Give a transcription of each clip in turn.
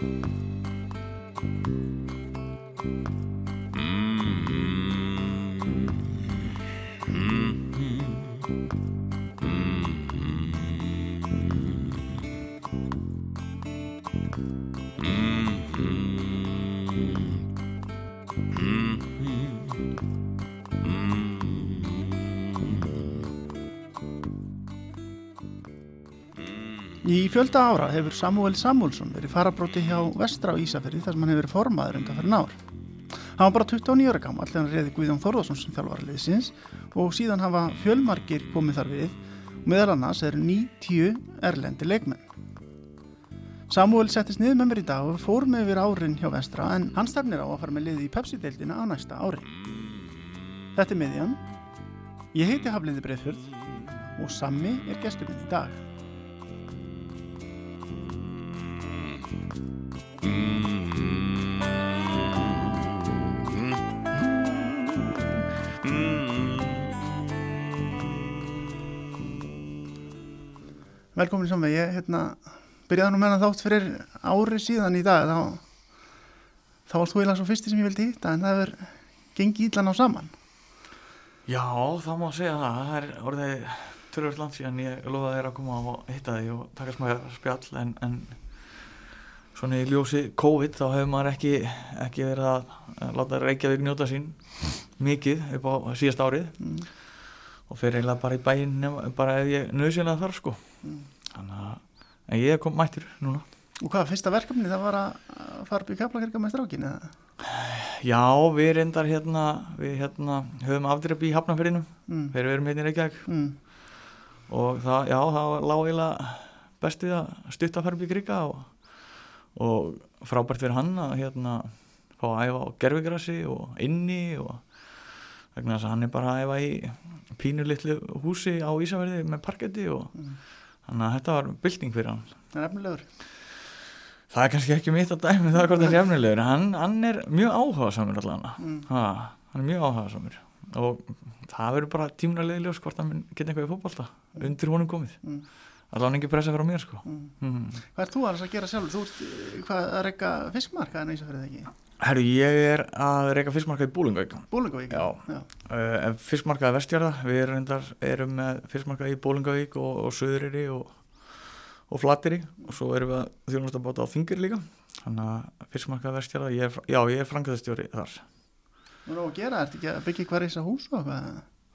Thank you. Í fjölda ára hefur Samuel Samuelsson verið farabróti hjá Vestra á Ísafjörði þar sem hann hefur verið formaður undan fyrir nár. Hann var bara 29 ára gammal þegar hann reyði Guðjón Þórðarsson sem þjálfari liðsins og síðan hafa fjölmarkir komið þar við og meðal annars er 90 erlendi leikmenn. Samuel settist niður með mér í dag og fór með yfir árin hjá Vestra en hann stefnir á að fara með liði í Pepsi-deildina á næsta ári. Þetta er miðjan. Ég heiti Hafliði Breiðfjörð og Sammi er gestur minn í dag. Velkomin í samveg, ég hérna, byrjaði nú með hann þátt fyrir ári síðan í dag, þá, þá varst þú eiginlega svo fyrsti sem ég vildi hitta, en það hefur gengið ílan á saman. Já, það má segja það, það er orðið törfur land síðan ég lofaði þér að koma og hitta þig og taka smá spjall en, en svona í ljósi COVID þá hefur maður ekki, ekki verið að láta Reykjavík njóta sín mikið upp á síðast árið Mm. og fyrir eiginlega bara í nema- bara ef ég nöðsynlega þarf sko Mm. þannig að en ég kom mættur núna Og hvað, fyrsta verkefni það var að fara upp í Kaplakirka með strákin, eða? Já, við reyndar hérna við hérna höfum afdrepp í Hafnarfyrinum Mm. þegar við erum hérna í Reykjavík Mm. og það, já, það lág eiginlega best við að stutta að fara upp í kriga og, og frábært fyrir hann að hérna fá að æfa á gerfigrassi og inni og vegna þess að hann er bara að æfa í pínu litlu húsi á Ísafjörði með parketti og Mm. þannig að þetta var bylting fyrir hann Það er efnilegur. það er kannski ekki mitt að dæmi það hvort það er efnilegur hann, hann er mjög áhugasamur allavega Mm. ha, hann er mjög áhugasamur og það verður bara tímulega ljós hvort hann geta eitthvað í fótbolta undir honum komið Mm. Allavega ekki pressa frá mér sko Mm. mm. Hvað er þú alveg að gera sjálfur? Þú ert eh, hvað, að reyka fiskmarka en Ísafjörði ekki? Herru, ég er að reyka fiskmarka í Búlingavík Búlingavík? Já. Já. uh, en fiskmarka er vestjarða við erum, reyndar, erum með fiskmarka í Búlingavík og, og Suðuriri og, og Flatiri og svo erum við að þjónast að báta á Þingir líka þannig að fiskmarka vestjarða já, ég er frangaðistjóri þar Nú er það að gera, ertu ekki að byggja hver ísa hús og hvað?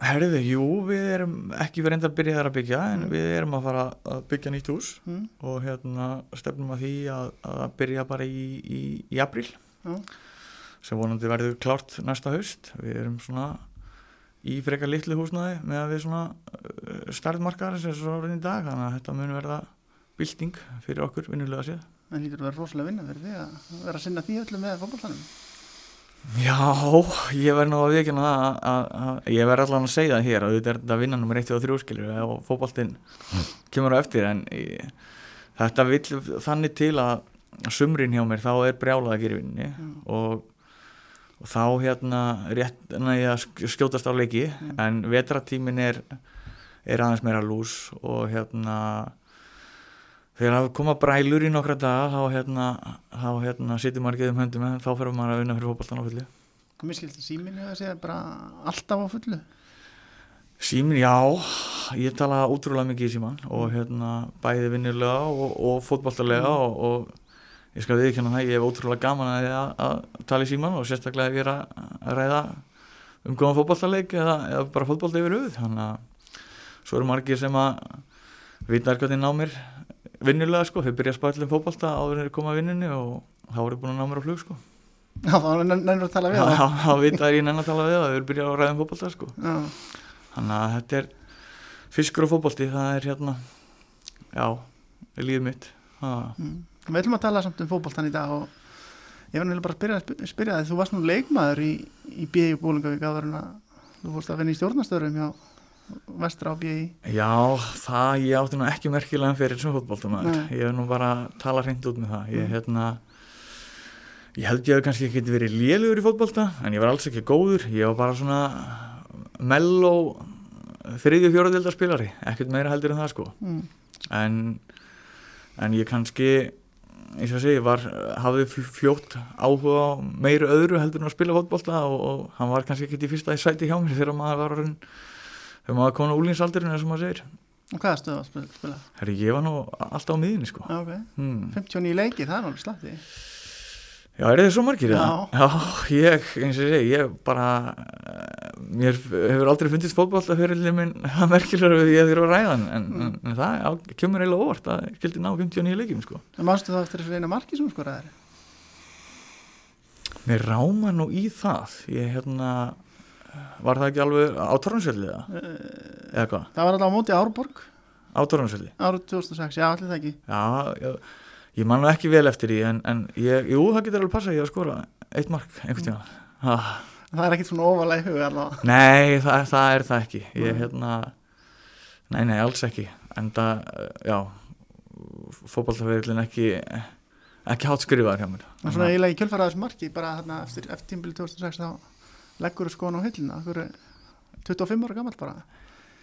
Herðu, jú, við erum ekki verið enda að byrja þar að byggja en Mm. við erum að fara að byggja nýtt hús Mm. og hérna stefnum að því að, að byrja bara í, í, í april Já. sem vonandi verður klárt næsta haust við erum svona í frekar litlu húsnaði með að við svona uh, starfmarkaðar sem er svo orðin í dag þannig að þetta mun verða bylting fyrir okkur vinnulega séð En lítur að vera rosalega vinna fyrir því að vera að sinna því öllu með fólkváltanum. Já, ég verð nú að viðkjöna það að, að, að ég verð allan að segja það hér að þetta er þetta vinna nummer 1 og 3 skilur og fótboltinn kemur á eftir en ég, þetta vill þannig til að sumrin hjá mér þá er brjálað að gera vinninni Mm. og, og þá hérna rétt næði að sk- skjótast á leiki Mm. en vetratímin er, er aðeins meira lús og hérna þegar það koma brælur í nokkra daga þá hérna, þá hérna sitjum maður ekki um höndum en þá fyrir maður að vinna fyrir fótboltan á fullu. Mér skilst að síminn hefur að segja bara alltaf á fullu. Símin, já, ég tala útrúlega mikið í síman og hérna bæði vinnilega og, og fótballtarlega og, og ég skal viðkjanna það, ég hef ótrúlega gaman að, að, að tala í síman og sérstaklega ég er að, að ræða um góðan fótballtarleik eða, eða bara fótballta yfir auð þannig að svo eru margir sem að vita hvernig ná mér vinnilega sko, þau byrja að spæla um fótballta áður en þeir koma að vinnunni og þá eru búin að ná mér á flug sko Já, þá nennur að tala við það. já, þá vita ég nenn að tala við það, þau eru byrjað að ræða um fótballta sko Já. þannig að þetta er fiskur og fótbolti, það er hérna já, lífið mitt ha. Mm. Við ætlum að tala samt um fótboltan í dag og ég var nefnilega bara að spyrja, sp- spyrja þig, þú varst nú leikmaður í, í B.I. Búlingavík áður en að þú fórst að vinna í stjórnastörum hjá Vestra á B.I. já, það ég átti nú ekki merkilega fyrir sem fótboltumæður, Nei. ég hef nú bara tala hreint út með það, ég Mm. hérna ég held ég hef kannski ekki verið lélugur í fótbolta, en ég var alls ekki góður ég var bara svona melló þriðju fjóraðildar spilari ekkert meira heldur en það sko Mm. en, en ég kannski eins og að segja, var, hafði fl- fljótt áhuga á meiri öðru heldur en að spila fótbolta og, og hann var kannski ekkit í fyrsta í sæti hjá mér þegar maður var orðinn þegar maður kom á úlínsaldurinn eins og maður segir Og hvaða stöðu að spila? Herri, ég var nú alltaf á miðinni sko Já, ok. hmm. 59 leiki, það er alveg slatti. Já, er þið svo margir Já. það? Já, ég, eins og segi, ég bara eh, mér hefur aldrei fundist fótbolta fyrir minn að merkilegur við ég þegar að ræða en, en, en, en það á, kemur eiginlega óvart að ég skildi ná 59 leikjum sko En mannstu þá eftir þessu eina marki sem sko ræðir? Mér ráma nú í það ég hérna var það ekki alveg á Torrensvelli eða, eða hvað? Það var alltaf á móti Árborg Á Torrensvelli árið 2006, já allir það ekki. Já, ég, ég man nú ekki vel eftir því en, en ég, jú, það getur alveg passað ég að skora eitt mark einhvern tíma ah. Það er ekkit svona ofalega í huga allavega. Nei, það, það er það ekki Ég hérna Nei, nei, alls ekki En það, já Fótballtafeyrilin ekki ekki hátt skrifaður hjá mér En svona eiginlega í kjölfara þessu marki, bara þarna eftir, eftir tímbili 2006 þá leggur þú skoðan á hyllina. Það er 25 ára gammalt bara.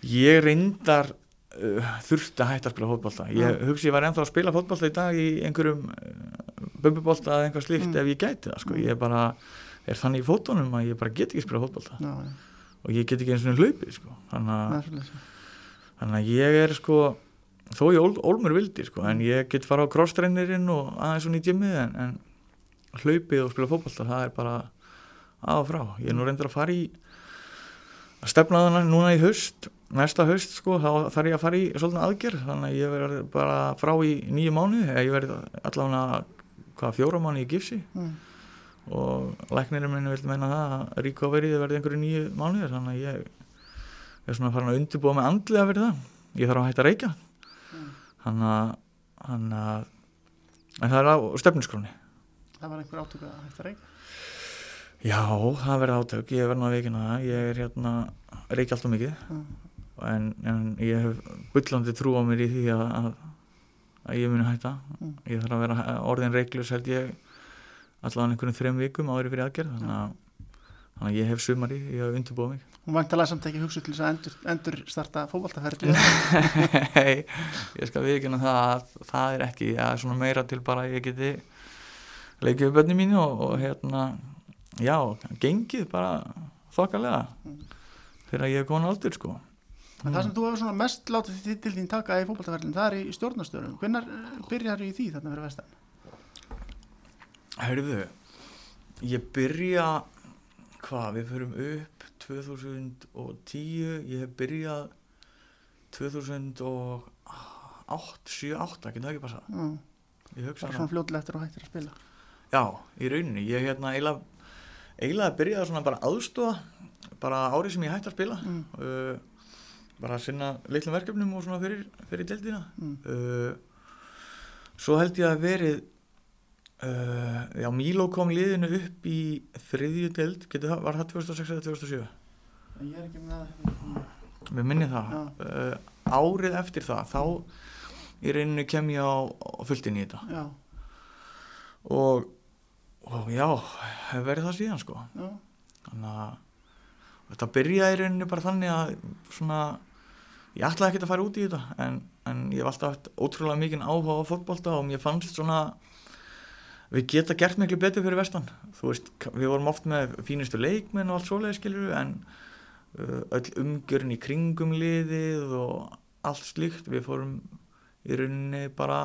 Ég reyndar uh, þurfti að hætta að spila fótbolta Ég hugsi ég var ennþá að spila fótbolta í dag í einhverjum uh, bumbubolta eða einhvað slíkt Mm. ef ég gæti það sko. Ég bara er þannig í fótunum að ég bara get ekki spila fótbolta Já, já, og ég get ekki eins og hlaupið sko. þannig, að, er þannig að ég er sko þó ég ól, ólmur vildi sko, en ég get fara á crosstrainerinn og aðeins svona í gymmið en, en hlaupið og spila fótbolta það er bara að og frá ég er nú reyndur að fara í að stefna þannig núna í haust næsta haust sko, þá þarf ég að fara í svolítið aðgerð, þannig að ég verður bara frá í nýju mánuði, eða ég verður allavega hvað fjóra mánuði í gifsi Mm. og læknirinn minn vil meina það að recoveryð verði einhverju nýju mánuðir þannig að ég er svona farin að undirbúa mig andlega fyrir það ég þarf að hætta að reykja Mm. þannig að, þannig að en það er á stefniskróni Það var einhver átöku að hægt að reyka. Já, það verði átök, ég verði nú að veikina það. Ég er hérna, reykja alltaf mikið. Mm. en, en ég hef bullandi trú á mér í því að, að, að ég muni hætta. Mm. ég þarf að vera orðin reiklus held ég allavega einhvernum þrem vikum áður fyrir aðgerð. Þannig að, þannig að ég hef sumari í að undirbúa mig. Hún vantalega samt ekki hugsa til þess að endur, endur starta fótballtaferðli. Nei, ég skal viðkynna það að það er ekki, það er svona meira til bara að ég geti leikið við bönni mínu og, og hérna já, gengið bara þokkalega þegar ég er á aldur sko En það sem þú hefur svona mest látið til, þín taka í fótballtaferðlin, það er í stjórnastörum. Hvenær byrjar í því þarna fyrir vestan? Hörðu, ég byrja hvað, við förum upp 2010 ég hef byrjað 2008 7, 8, ekki það ekki passa Mm. ég hugsa það svona fljótlega eftir og hættir að spila. Já, í rauninni, ég hérna eiginlega eiginlega byrjaði svona bara aðstofa bara árið sem ég hætti að spila Mm. uh, bara að sinna litlum verkefnum og svona fyrir, fyrir deildina Mm. uh, svo held ég að verið uh, já, Míló kom liðinu upp í þriðju deild, getur það, var það 2006 eða 2007? En ég er ekki með. Við minni það uh, árið eftir það, þá í rauninni kem ég á, á fulltinn í þetta Já, og, og já, hefur verið það síðan sko já. þannig að þetta byrjaði rauninni bara þannig að svona ég ætlaði ekkert að fara út í þetta en, en ég hef alltaf ótrúlega mikinn áhuga á fótbolta og mér fannst svona við geta gert miklu betur fyrir vestan þú veist, við vorum oft með fínustu leikmenn og allt svoleiði skilur en uh, öll umgjörn í kringum liðið og allt slíkt við fórum í rauninni bara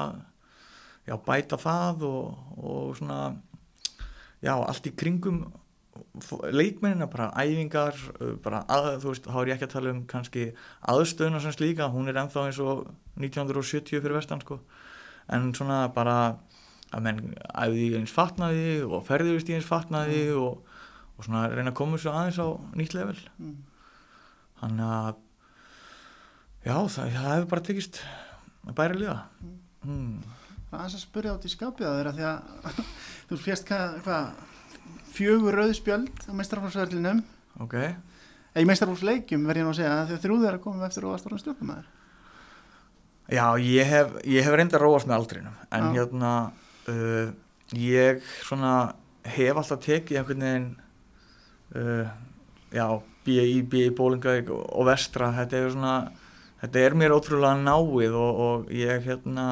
já, bæta það og, og svona já, allt í kringum leikmennina, bara æfingar uh, bara að, þú veist, þá er ég ekki að tala um kannski aðstöðuna sem slíka hún er ennþá eins og 1970 fyrir vestan sko, en svona bara að menn æfði í eins fatnaði og ferðist í eins fatnaði og, og svona reyna að koma svo aðeins á nýtt level. Mm. þannig að já, það, það hefur bara tekist bæri liða. Mm. Aðeins að spyrja át í skapið að þeirra því að þú fjast fjögur rauð spjöld á meistarfólksverðlinum ok, eða í meistarfólksleikjum verð ég nú að segja að þrjú þeirra komum eftir og að stóra stjórnumæður Já, ég hef, ég hef reynda að róast með aldrinum en Já. hérna uh, ég svona hef alltaf tekið einhvern veginn uh, já, B.I. B.I. Bólingavík og, og Vestra þetta er svona, þetta er mér ótrúlega náið og, og ég hérna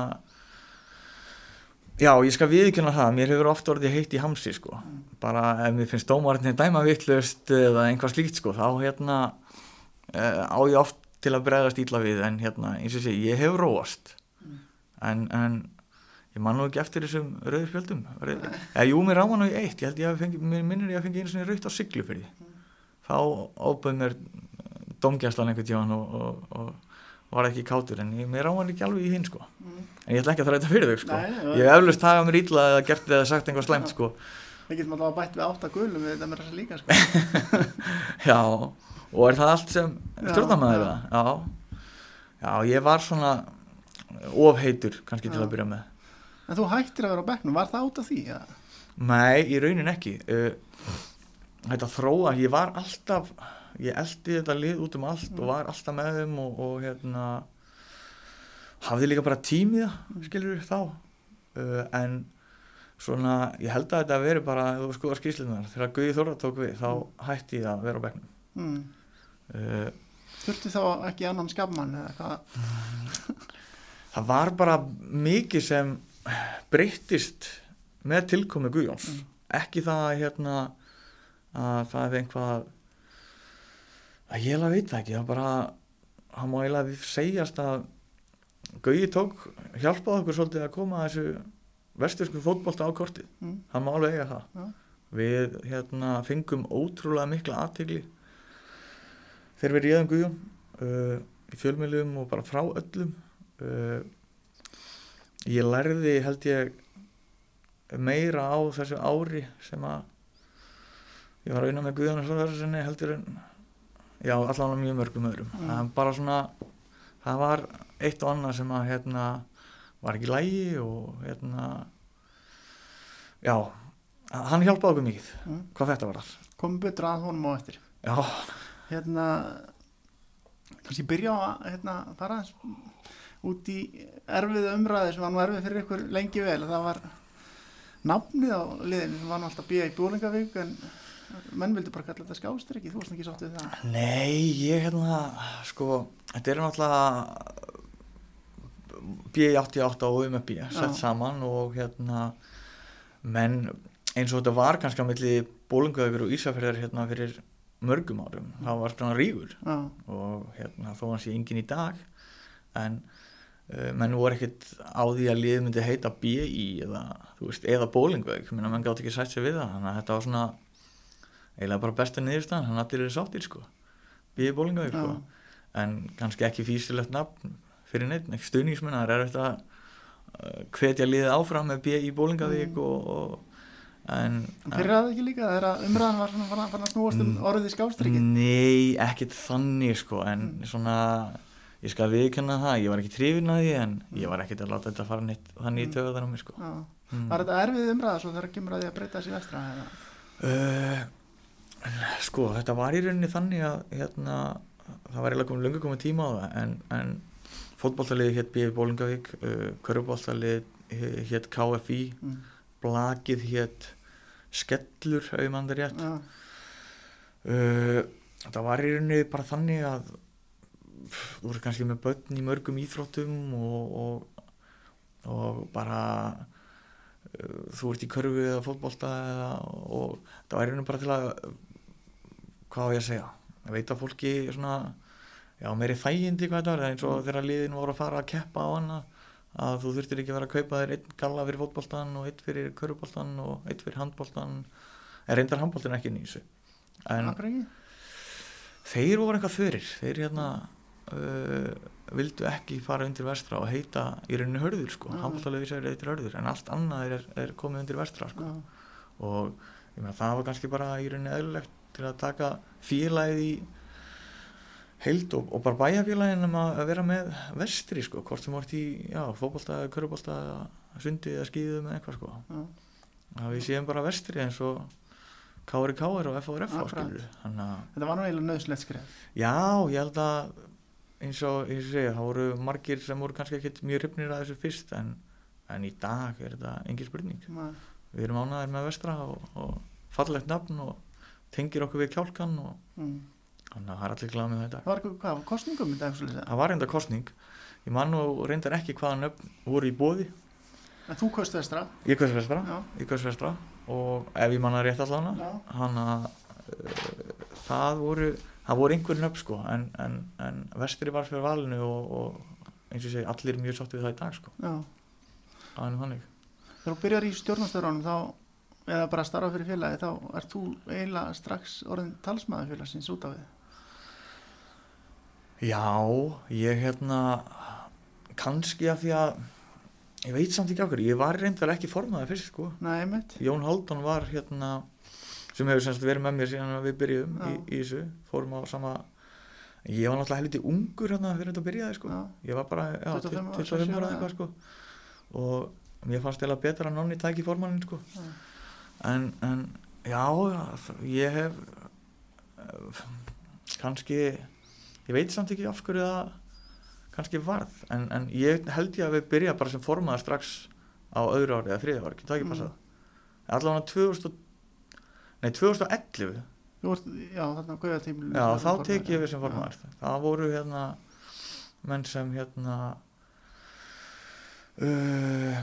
já, ég skal viðkjöna það, mér hefur oft orðið heitt í hamsi sko, bara ef mér finnst dómarinn dæma vittlust eða einhvað slíkt sko, þá hérna uh, á ég oft til að bregðast ítla við en hérna, eins og sé, ég hef róast. En, en ég man nú ekki eftir þessum rauðu spjöldum. Eða jú, mér ráma nú í eitt ég held ég að fengi, mér minnir ég að fengi einu svona rauðt á siglu fyrir því. Þá óböð mér domgjæslan einhvern tíðan og, og, og var ekki kátur en ég, mér ráma ekki alveg í hinn sko en ég ætla ekki að þræta fyrir þau sko Nei, ég hef eflust tagað mér ítla eða gert eða sagt einhvað slæmt sko Við getum alltaf bætt við átta gulum við þetta með þessa líka sko. já, og er það allt sem já. það? Já. já, ég var svona ofheitur kannski til Já. að byrja með En þú hættir að vera á bekknum, var það út af því? Ja? Nei, í raunin ekki uh, Þetta þróa, ég var alltaf ég eldi þetta lið út um allt og var alltaf með þeim og, og hérna hafði líka bara tímið það skilur þá uh, en svona, ég held að þetta veri bara, þú skoðar skýslunar þegar Guði Þorra tók við, þá hætti ég að vera á bekknum Mm. uh, Þurfti þá ekki annan skafmann eða hvað? það var bara mikið sem breyttist með tilkomi Guðjóns Mm. ekki það að hérna að það er einhvað að ég alveg veit það ekki það bara, hann má eiginlega segjast að Guði tók hjálpaði okkur svolítið að koma að þessu vestursku fótbolta á kortið Mm. hann má alveg eiga það Já. við hérna fengum ótrúlega mikla aðtegli þegar við réðum Guðjón uh, í fjölmjölum og bara frá öllum uh, ég lærði held ég meira á þessu ári sem að ég var að auðna með Guðjón og svo þessu heldur en já, allan á mjög mörgum öðrum Mm. það bara svona það var eitt og annað sem að hérna var ekki lægi og hérna já, hann hjálpaði okkur mikið Mm. hvað þetta var all Komum betur að honum á eftir. já, Hérna, kannski byrja á að hérna, fara út í erfið umræði sem var nú erfið fyrir ykkur lengi vel. Það var nafnið á liðinu sem var nú alltaf býja í Bólingavík en menn vildi bara kalla þetta skástryggi, þú varst ekki sátt við það. nei, ég hérna sko, þetta er náttúrulega B88 og UMB sett saman og hérna menn eins og þetta var kannski á milli bólungaður og Ísafjörðar hérna fyrir mörgum árum, það var svona rígur. Já, og hérna þó hann sé engin í dag en uh, menn voru ekkit á því að liðið myndi heita BI eða, eða bólingveik menn gátt ekki sætt sér við það þannig að þetta var svona eiginlega bara besta niðurstaðan hann allir eru sáttir sko BI bólingveik sko en kannski ekki físilegt nafn fyrir neitt, ekki stuðningsmenn það er erfitt að uh, hvetja liðið áfram með BI bólingavík Mm. og, og en fyrir það ekki líka þegar umræðan var svona farin að snúast um Mm. orðið skástryggi. Nei, ekkert þannig sko en Mm. svona ég skal viðkenna það, ég var ekki trifin að því en ég var ekkert að láta þetta fara neitt þannig í Mm. töðuðar á mig sko mm. Var þetta erfið umræða svo þegar kemur að því að breyta þessi vestra? Uh, Sko, þetta var í rauninni þannig að hérna, það var eiginlega komið löngu komið tíma á það en, en fótboltaliði hétt B.F. Bólingavík uh, körfuboltaliði hétt KFI Mm. blakið hétt Skellur, það rétt Já, Uh, það var í rauninni bara þannig að þú voru kannski með börn í mörgum íþróttum og, og, og bara uh, þú ert í körfu eða fótbolta eða, og það var í rauninni bara til að hvað á ég að segja? Að veita fólki svona já, meiri þægindi hvað þetta var. Eins og þegar liðin voru að fara að keppa á hana að þú þurftir ekki að vera að kaupa þér einn galla fyrir fótboltan og einn fyrir körfuboltan og einn fyrir handboltan en reyndar handboltin ekki þessu. En þeir voru eitthvað fyrir. Þeir hérna uh, vildu ekki fara undir vestra og heita í rauninni hörður sko, Já. handbóltalega vísar heitir hörður en allt annað er, er komið undir vestra sko. Já, og ég meina það var kannski bara í rauninni eðlilegt til að taka félagið í heild og, og bara bæjarfélagin um að vera með vestri sko, hvort sem vart í já, fótbolta, körubólta sundi eða skýðum eða eitthvað sko já. að við séum bara vestri eins og Kári Káir og að Þetta var nú eiginlega nöðslegt skref. Já, ég held að eins og ég segja, það voru margir sem voru kannski ekkit mjög hrifnir að þessu fyrst en, en í dag er þetta engin spurning. Ma- Við erum ánæðir með vestra og, og fallegt nafn og tengir okkur við kjálkan og Mm. þannig að það er allir glæð með þetta. Það var hvað, kostningum í dag? Það var reynda kostning, ég man nú reyndar ekki hvaða nöfn voru í bóði En þú kaust vestra? Ég kaust vestra, Já. ég kaust vestra og ef ég manna rétt allavega hann að það voru, það voru einhverjum upp sko en, en, en vestri var fyrir valinu og, og eins og segi allir mjög sátt við það í dag sko Já. það er nú þannig Þegar þú byrjar í stjórnastöðuránum þá, eða bara starfa fyrir félagi, þá ert þú eiginlega strax orðin talsmaður félagsins út af við. Já, ég hérna kannski af því að ég veit samt ekki okkur, ég var reyndar ekki formaði fyrst sko Nei. Jón Haldun var hérna sem hefur semst verið með mér síðan að við byrjuðum í, í þessu, fórum á sama ég var náttúrulega helviti ungur hérna fyrir þetta byrjaði sko, Já. ég var bara já, 25 ára, 25 ára 27 ára. eitthvað sko og mér fannst eða betra að nonni tæki formannin sko Já. En, en já, ég hef kannski ég veit samt ekki af hverju það kannski varð en, en ég held ég að við byrja bara sem formaður strax á öðru ári eða þriðja ári, það ekki Mm. passað allavega 2000 og- nei 2011 Þú ert, já, þarna guða tímilinu. já þá tek ég við sem formaður það voru hérna menn sem hérna uh,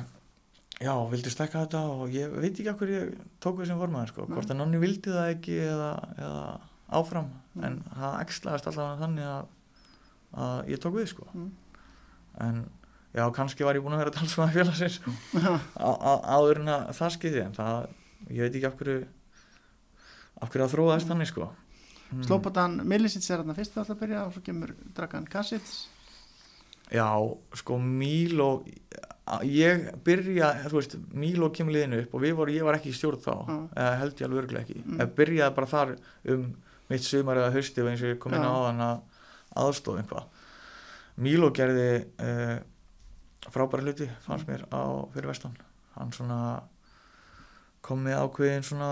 já, vildi stekka þetta og ég veit ekki hverju ég tók við sem formaður sko, Nei. hvort að nonni vildi það ekki eða, eða áfram Mm. en það ekslaðist allavega þannig að, að ég tók við sko Mm. en já, kannski var ég búin að vera talsmaður félagsins áður en að það skeiði en það, ég veit ekki af hverju af hverju það þróaðist þannig sko Mm. Slópatan Millisits er þarna fyrst alltaf að byrja og svo kemur Dragan Kassits. Já, sko Míló ég byrja, þú veist Míló kemur liðinu upp og voru, ég var ekki í stjórn þá, Já. eða held ég alveg örglega ekki. Mm. ég byrjaði bara þar um mitt sumar eða hausti og eins og ég kom inn á áðan að aðstofa einhvað Míló gerði uh, frábæra hluti fannst mér á fyrir vestan. Hann svona kom með ákveðin svona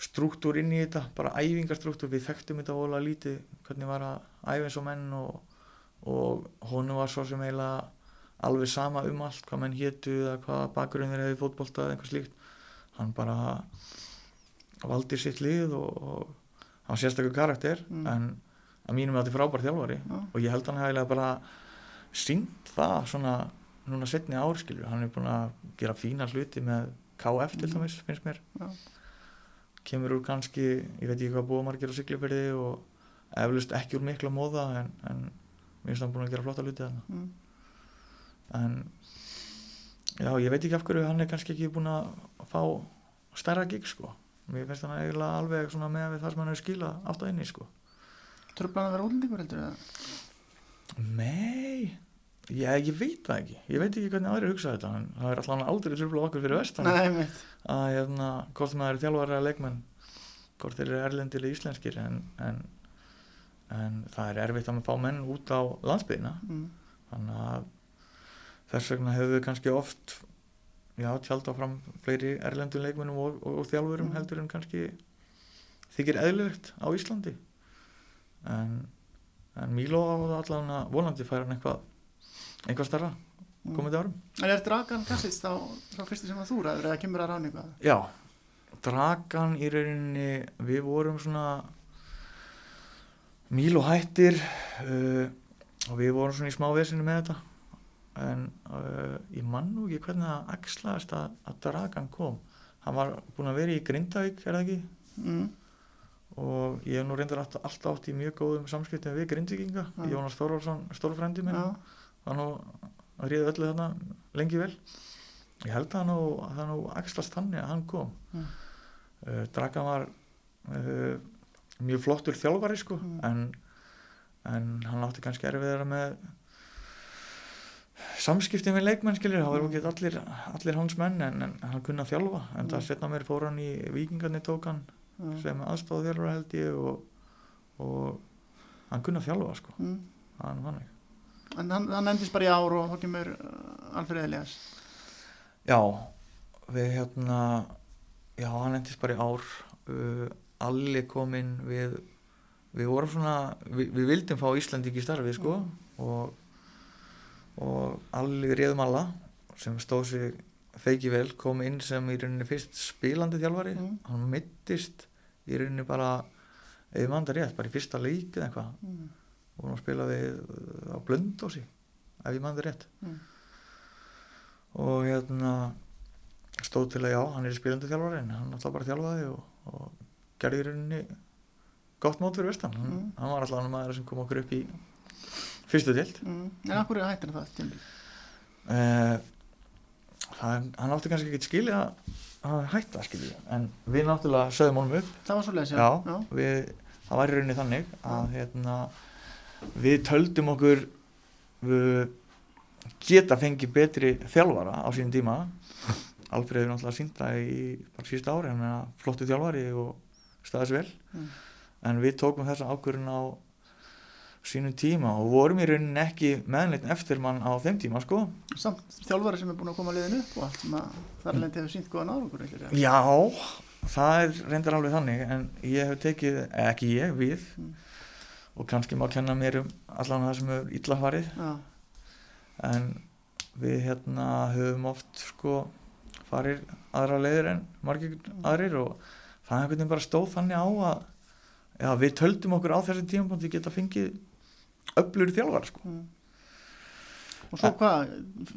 struktúr inn í þetta, bara æfingarstruktúr. Við þekktum þetta vola lítið hvernig var að æfa eins og menn og, og honum var svo sem eiginlega alveg sama um allt hvað menn hétu eða hvað bakgrunir hefði fótbolta eða eitthvað slíkt hann bara valdi sitt lið og, og hann sérstakur karakter Mm. en að mínum þetta er frábær þjálfari Já. og ég held hann hefði bara sínt það svona núna setni árskilju, hann er búin að gera fína hluti með KF til Mhm. dæmis finnst mér kemur úr kannski, ég veit ekki hvað búa margir á Siglufyrði og eflust ekki úr mikla móða en, en mér finnst hann búin að gera flotta hluti þarna. Mm. en já, ég veit ekki af hverju hann er kannski ekki búin að fá stærra gig sko. Mér finnst hann eiginlega alveg svona með það sem hann hefur skilað átt að inni sko. Tröflan að vera útlendingur heldur eða? Nei, ég, ég veit það ekki. Ég veit ekki hvernig aðrir hugsa þetta en það er alltaf aldrei tröfla okkur fyrir vestan. Nei, að hérna, hvort sem það eru þjálfari eða leikmenn hvort þeir eru erlendir eða íslenskir en, en, en það er erfitt að maður fá menn út á landsbyðina Mm. þannig að þess vegna hefur við kannski oft já, tjald áfram fleiri erlendum leikmennum og, og, og þjálfurum Mm. heldur en kannski þykir eðlilegt á Íslandi en, en Míló á það allavega vonandi fær hann eitthvað eitthvað starra Mm. komandi árum En er Dragan Kassits þá, þá fyrsti sem að þú ræður eða kemur að rána eitthvað? Já, Dragan í rauninni, við vorum svona Míló hættir uh, og við vorum svona í smá vesinu með þetta en uh, ég man nú ekki hvernig það axlaðist að, að Dragan kom hann var búinn að vera í Grindavík er það ekki Mm. og ég hef nú reyndar alltaf, alltaf átt í mjög góðum samskiptum við Grindvíkinga Já. Jónas Þorvarsson, stórfrændi minn Já. hann að ríða öllu þarna lengi vel ég held að hann að nú axlast þannig að hann kom Mm. uh, Dragan var uh, mjög flottur þjálfari sko Mm. en, en hann átti kannski erfiðara með samskipti með leikmenn skilir, það var Mm. ekki allir, allir hans menn en, en hann kunna þjálfa en það Mm. setna mér fór hann í vikingarnir tók hann Já. sem aðstóð þjálfara held ég og, og hann kunna þjálfa sko Mm. er nú þannig En hann, hann endist bara í ár og þá kemur uh, Alfred Elias. Já, við hérna já, hann endist bara í ár uh, Alli kom inn við við vorum svona við, við vildum fá Íslandík í starfi sko og, og Alli réðum alla sem stóð sig feiki vel kom inn sem í rauninni fyrst spilandi þjálfari Mm. hann mittist í rauninni bara maður það rétt, bara í fyrsta leik eða eitthvað Mm. og hann spila við uh, á Blöndósi ef ég mann það rétt Mm. og hérna stóð til að já, hann er spilandi þjálfari en hann alltaf bara þjálfaði og, og gerði í rauninni gott mót fyrir vestan. Mm. hann var alltaf hann maður sem kom okkur upp í fyrstu dild mm. en akkur er hættin það tímabil? uh, hann, hann átti kannski ekki skilja að hætta skilja en við náttúrulega sögðum honum upp. Það var svo leiðis, já, við, það var í rauninni þannig að hérna, við töldum okkur við geta fengið betri þjálfara á sínum tíma. Alfreður náttúrulega sínda í bara síðust ári. Hann er flottu þjálfari og staðis vel Mm. en við tókum þessa ákvörðun á sínum tíma og vorum í rauninni ekki meðanleitin eftir mann á þeim tíma sko samt þjálfari sem er búin að koma liðin upp og allt sem að þar lendi hefur sínt góðan árangur rétt? Já, það er reyndar alveg þannig en ég hef tekið, ekki ég, við Mm. og kannski má kenna mér um allan það sem hefur illa farið já, en við hérna höfum oft sko farið aðra leiðir en margir aðrir og það er einhvern veginn bara stóð þannig á að já, við töldum okkur á þessi tímapunkti geta fengið öflur þjálfar sko. mm. og svo hvað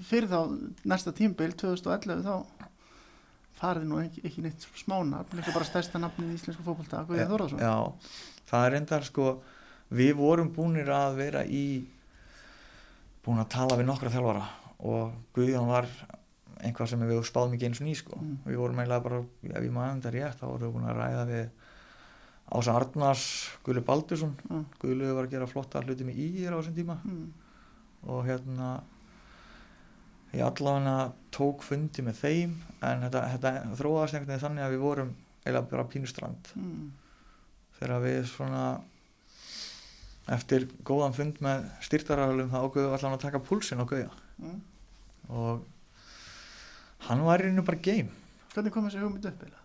fyrir þá næsta tímabil 2011 þá farið nú ekki, ekki neitt smánafn, líka bara stærsta nafnið í íslensku fókbalta, Guðið Þorðarsson Já, það er reyndar sko við vorum búnir að vera í búin að tala við nokkra þjálfara og Guðjón var einhvað sem við spáðum ekki eins og ný sko Mm. við vorum eiginlega bara, ef ég maður þetta rétt þá vorum við búin að ræða við Ása Arnars, Guðlu Baldursson Mm. Guðlu var að gera flotta hluti með ír á þessum tíma Mm. og hérna ég allavega tók fundi með þeim en þetta, þetta þróaðast einhvern veginn þannig að við vorum eiginlega bara pínustrand Mm. þegar við svona eftir góðan fund með styrtararölum þá ágöðum við allan að taka púlsinn á Gauja Mm. og hann var í rauninu bara game. Hvernig kom þessi hugmynd upp eiginlega?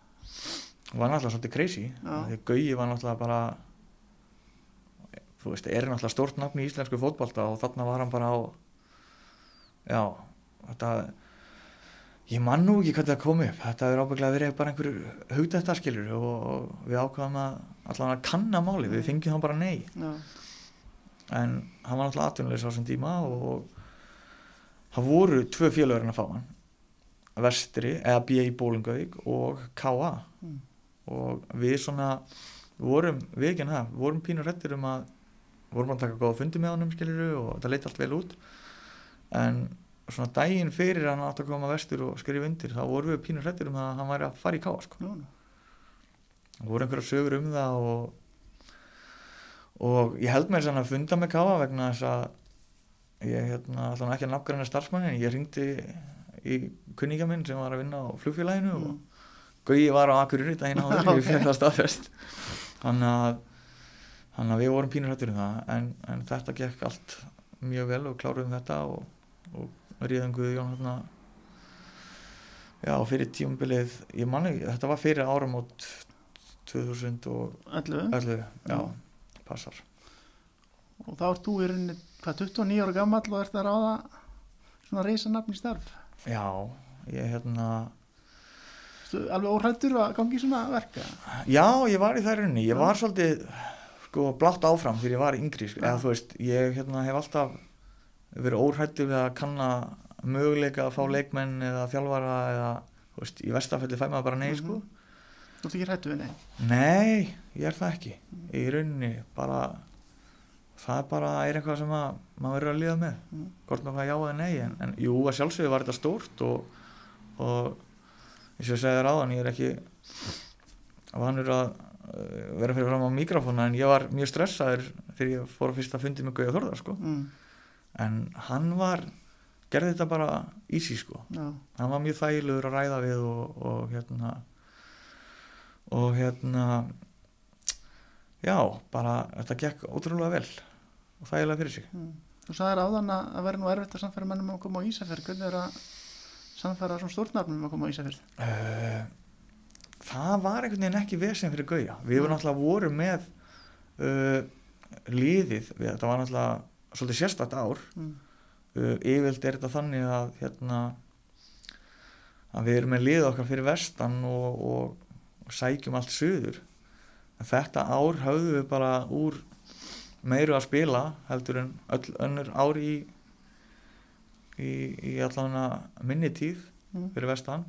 var náttúrulega svolítið crazy. Því að Gauji var náttúrulega bara þú veist, er náttúrulega stórt nafn í íslensku fótbolta og þarna var hann bara á já, þetta ég man nú ekki hvernig það kom upp. Þetta er ábygglega verið bara einhver hugdættar skilur og, við ákvaðum að allan að kanna máli, við fengjum þá bara nei. Já, en hann var náttúrulega atvinnulegs á þessum tíma og það voru tvö félögur en að fá hann Vestri, eða B.A. Bólingavík og K.A. Mm. og við svona vorum, við ekki en það, vorum pínur réttir um að vorum að taka góða fundi með honum skiluru og það leiti allt vel út en svona daginn fyrir hann átt að koma vestur og skrifa undir þá vorum við pínur réttir um að hann væri að fara í K.A. sko. Það voru einhverja sögur um það og, og ég held mér sann að funda með Káa vegna þess að ég hérna, ætla ekki að nafngræna starfsmannin ég ringdi í kunningja minn sem var að vinna á flugfélaginu Mm. og Gauji var á Akureyri daginn áður ég fekk það staðfest. Þannig að, þannig að við vorum pínur hættur um það en, en þetta gekk allt mjög vel og kláruðum þetta og, og ríðum Guðjón hérna já fyrir tímabilið ég manni, þetta var fyrir áramót 2011 11 já, Mm. passar. Og þá ert þú í rauninni hvað 29 ára gammal og ert að ráða svona reysa nafn í starf já, ég hérna alveg óhrættur að gangi svona verka já, ég var í þær runni, ég var svolítið sko blátt áfram þegar ég var yngri sko. Eða þú veist, ég hérna hef alltaf verið óhrættur við að kanna möguleika að fá leikmenn eða þjálfara eða, þú veist, í vestafelli fæ maður bara nei, sko. Mhm. þú ert ekki hrættu við nei Nei, ég er það ekki. Í rauninni, bara það bara er eitthvað sem að maður verður að líða með Mm. hvort maður hvað já eða nei en, en jú, að sjálfsögðu var þetta stórt og, og eins og ég segi þér áðan, ég er ekki vanur að uh, vera fyrir fram á mikrofóna en ég var mjög stressaður þegar ég fór að fyrsta fundi með Gauja Þorðar sko. mm. en hann var gerði þetta bara easy sko já, hann var mjög þægilegur að ræða við og, og hérna og hérna já, bara þetta gekk ótrúlega vel og þægilega fyrir sig. Mm. þú sagðir áðan að það væri nú erfitt að samfæra mennum að koma á Ísafjörð. Hvernig er að samfæra svona stórnarnum að koma á Ísafjörð? Uh, það var einhvern veginn ekki vesen fyrir Gauja. Við vorum náttúrulega voru með uh, liðið, við, þetta var náttúrulega svolítið sérstætt ár. Mm. uh, yfirlt er þetta þannig að hérna að við erum með lið okkar fyrir vestan og, og, og sækjum allt suður. En þetta ár höfðum við bara úr meiru að spila heldur en öll önnur ár í í, í allavega minni tíð Mm. fyrir vestan.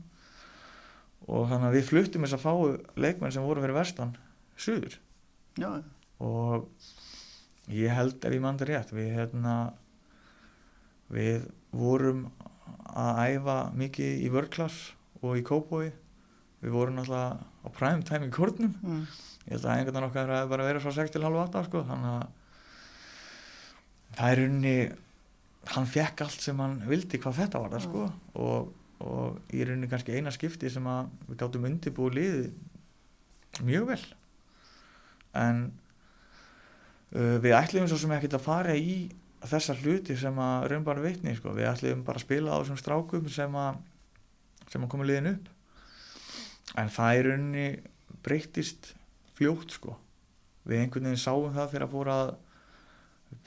Og þannig að við fluttum þess að fáu leikmenn sem voru fyrir vestan suður. Já, og ég held ef ég mann það rétt við hérna við vorum að æfa mikið í vörklass og í kópói við vorum alltaf á prime time í kórnum. Mm. ég held að einhvern okkar hefði bara verið frá 6 til halv 8 sko, þannig að það er unni hann fekk allt sem hann vildi hvað þetta var það sko og, og í rauninni kannski eina skipti sem að við gáttum undirbúið liðið mjög vel. En uh, við ætlum svo sem ekkert að fara í þessar hluti sem að raun bara veitni sko. við ætlum bara að spila á þessum strákum sem að sem að koma liðin upp. En það er rauninni breyttist fljótt sko. Við einhvern veginn sáum það þegar að fóra að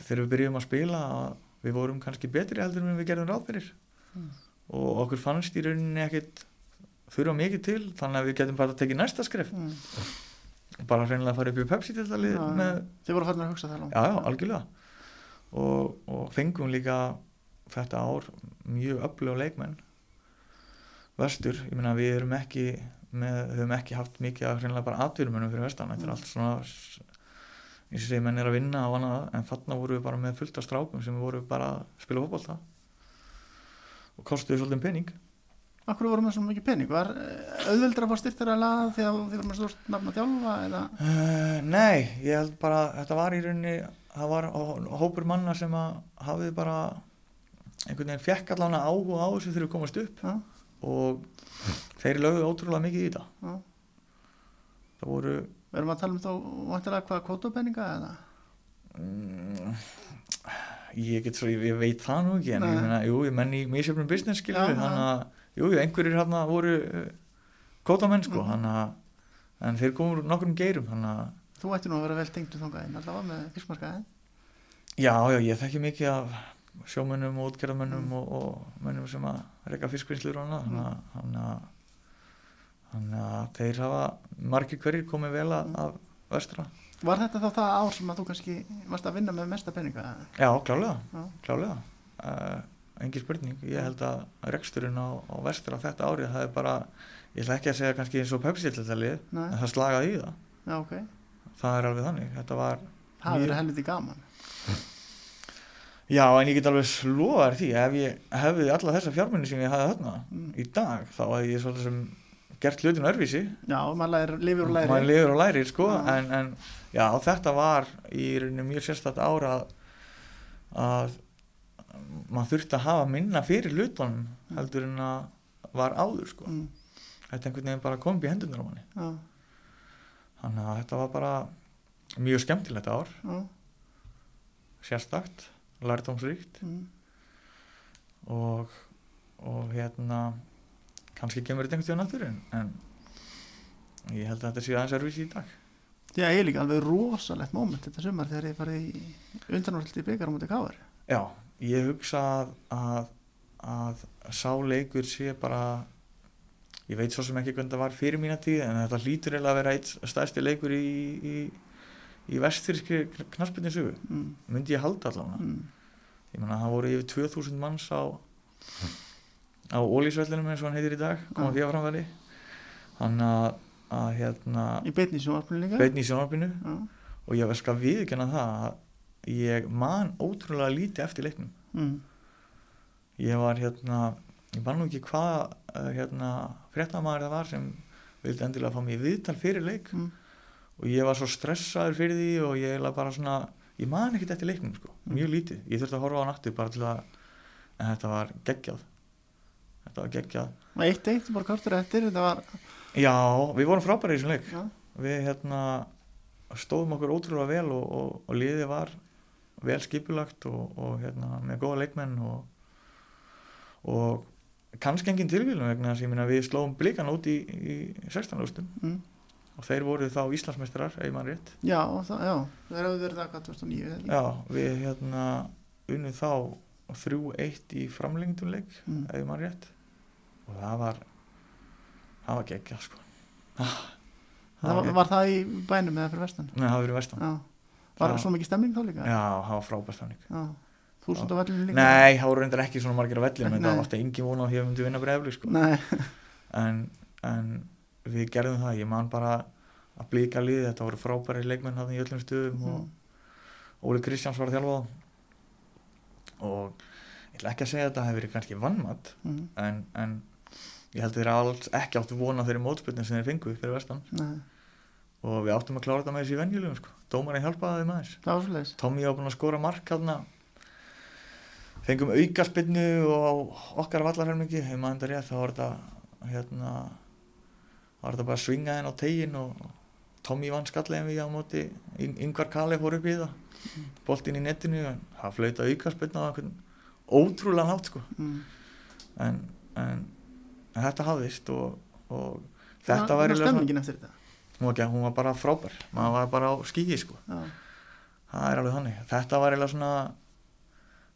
þegar við byrjum að spila að við vorum kannski betri heldur en við gerðum ráð fyrir. Mm. og okkur fannst í rauninni ekkit þurfa mikið til þannig að við getum bara að tekið næsta skref. Mm. bara hreinlega að fara upp í Pepsi til með, Þið voru farin að hugsa það langt. Já, já, algjörlega. Og, og fengum líka þetta ár mjög öflug leikmenn. Vestur, ég meina við erum ekki með, höfum ekki haft mikið að hreinlega bara atvinnumennum fyrir vestan, þetta er Mm. allt svona eins og segi menn er að vinna og annað, en þarna voru við bara með fullt af strákum sem voru bara að spila fótbolta. Og kostuðu svolítið pening. Akkur voru með svo mikið pening? Var eh, auðveldra að fá styrtir að laða því að þið voru með stort nafn að þjálfa Uh, nei, ég held bara þetta var í rauninni, það var hó- hópur manna sem að hafið bara einhvern veginn fekk allan áhuga á þessu þegar við komast upp. Já, og þeir lögðu ótrúlega mikið í þetta. Já. Það voru Við erum að tala um þá vantilega hvað kvotopenninga eða mm, ég get svo, ég, ég veit það nú ekki en Nei. ég meina, jú, ég menn í mísjöfnum business skilur við, þannig að jú, einhverjir hérna voru uh, kótamenn sko, Mhm. þannig að en þeir komur nokkrum geirum þannig að Þú ætti nú að vera vel tengdu þongaðinn allavega með fiskmarkaðin Já, já, ég þekki mikið af sjómönnum og útgerðamönnum Mm. og, og mönnum sem að reyka fiskvinnslur og annað þannig að- þannig að þeir hafa margir hverjir komið vel af vestra. Var þetta þá það ár sem að þú kannski varst að vinna með mesta peninga Já, klálega, Já, klálega uh, engin spurning, ég held að reksturinn á, á vestra þetta árið það er bara, ég ætla ekki að segja kannski eins og Pepsi til þetta lið, Nei. en það slagaði í það. Já ok. Það er alveg þannig, þetta var Það verið helviti gaman. Já, en ég get alveg slóðar því ef ég hefði alla þessa fjármunni sem ég hafði þarna Mm. í dag, þá hefði ég svolítið sem gert hlutin örvísi Já, maður lærir, lifir og lærir. Maður lifur og lærir sko Já. en, en já, þetta var í rauninni mjög sérstætt ára að, að maður þurfti að hafa minna fyrir hlutunum Mm. heldur en að var áður sko. Mm, þetta einhvern veginn bara kom í hendunar á manni. Já, þannig að þetta var bara mjög skemmtilegt ár. Já, sérstakt, lærdómsríkt. Mm, og, og hérna kannski kemur þetta einhvern tíðan aftur en, en ég held að þetta sé aðeins erfis í dag. Já, ég er líka alveg rosalegt moment þetta sumar þegar ég farið í undanúrslit í byggar á mútið káar Já, ég hugsa að, að, að sá leikur sé bara ég veit svo sem ekki hvernig það var fyrir mína tíð en þetta hlýtur eiginlega að vera eitt stærsti leikur í, í, í vestfyrski knaspinni mm, myndi ég halda allavega. Mm, ég menna það voru yfir 2000 manns á á ólísvellinum eins og hann heitir í dag koma því að framvæli hann að, að hérna Í beinni sjónvarpinu líka? Beitni sjónvarpinu. Og ég var skal viðkjanna það að ég man ótrúlega lítið eftir leiknum. Mm, ég var hérna ég man nú ekki hvað uh, hérna fréttamaður það var sem vildi endilega fá í viðtal fyrir leik. Mm, og ég var svo stressaður fyrir því og ég eiginlega bara svona ég man ekkert eftir leiknum sko, Mm. mjög lítið. Ég þurfti að horfa á aftur bara til að en þetta var geggjað þetta var geggjað. Eitt eitt, bara kortur eftir þetta var já, við vorum frábæri í þessum leik. Já, við hérna stóðum okkur ótrúlega vel og, og, og liðið var vel skipulagt og, og hérna með góða leikmenn og, og kannski engin tilvílum vegna þess að við slóum blikan út í, í 16. úrstum mm, og þeir voru þá Íslandsmeistarar ef mann rétt. Já, það, já það hefur verið það hvað 2009 eða ekki? já, við hérna unnum þá 3-1 í framlengdunleik mm, ef mann rétt og það var það var geggjað sko. Ah, það var, geggjað. var það í bænum eða fyrir vestan? Nei, það var verið vestan. Já, var Það- svo mikið stemming þá líka? Já, það var frábært þannig Já. þúsund á vellinu líka? Nei, það voru reyndar ekki svona margir á vellinu en það var alltaf engin vona á því að við myndum vinna breyfli sko. En, en við gerðum það. Ég man bara að blíka liði þetta voru frábæri leikmenn hann í öllum stöðum Mm. og Óli Kristjáns var að þjálfa og ég ætla ekki að segja að þetta hefur verið kannski vannmatt Mm. en, en ég held að þeir alls ekki áttu vona á þeirri mótspilnum sem þeir fengu fyrir vestan. Nei. og við áttum að klára þetta með þessi venjulegum sko. dómarinn hjálpaði þeim aðeins. Tommy var búinn að skora mark hérna fengum aukaspinnu og á okkar vallarhelmingi hefur maður þetta rétt þá var þetta hérna var þetta bara að svinga henn á tegin og Tommy vann skallegin við á móti. Yng- yngvar Kali fór upp í það. Boltinn í netinu en það flauta aukaspinnu á einhvern ótrúlega nátt sko. Mm. en, en, en þetta hafðist og, og þetta var stemmingin eftir þetta? Ekki, hún var bara frábær. Maður var bara á skíi sko. Það er alveg þannig. Þetta var eiginlega svona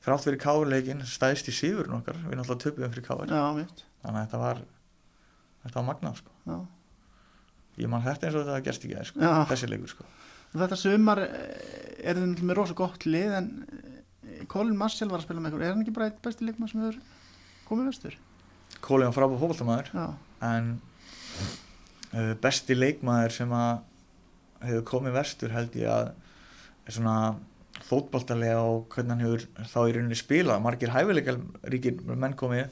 þrátt fyrir káleikin stæðist í síðurinn okkar. Við náttúrulega töpuðum fyrir mitt. Þannig að þetta var þetta var magnað sko. Ég man þetta eins og þetta gerst gæði sko. Þessi leikur sko. Þetta sumar eh, er náttúrulega með rosa gott lið en eh, Colin Marshall var að spila með ykkur. Er hann ekki bara eitt besti leikmann sem hefur komið vestur Kólin var frábær fótboltamaður já, en uh, besti leikmaður sem að hefur komið vestur held ég að er svona fótboltalega og hvernig hann hefur þá í rauninni spilað. Margir hæfileikal ríkir menn komið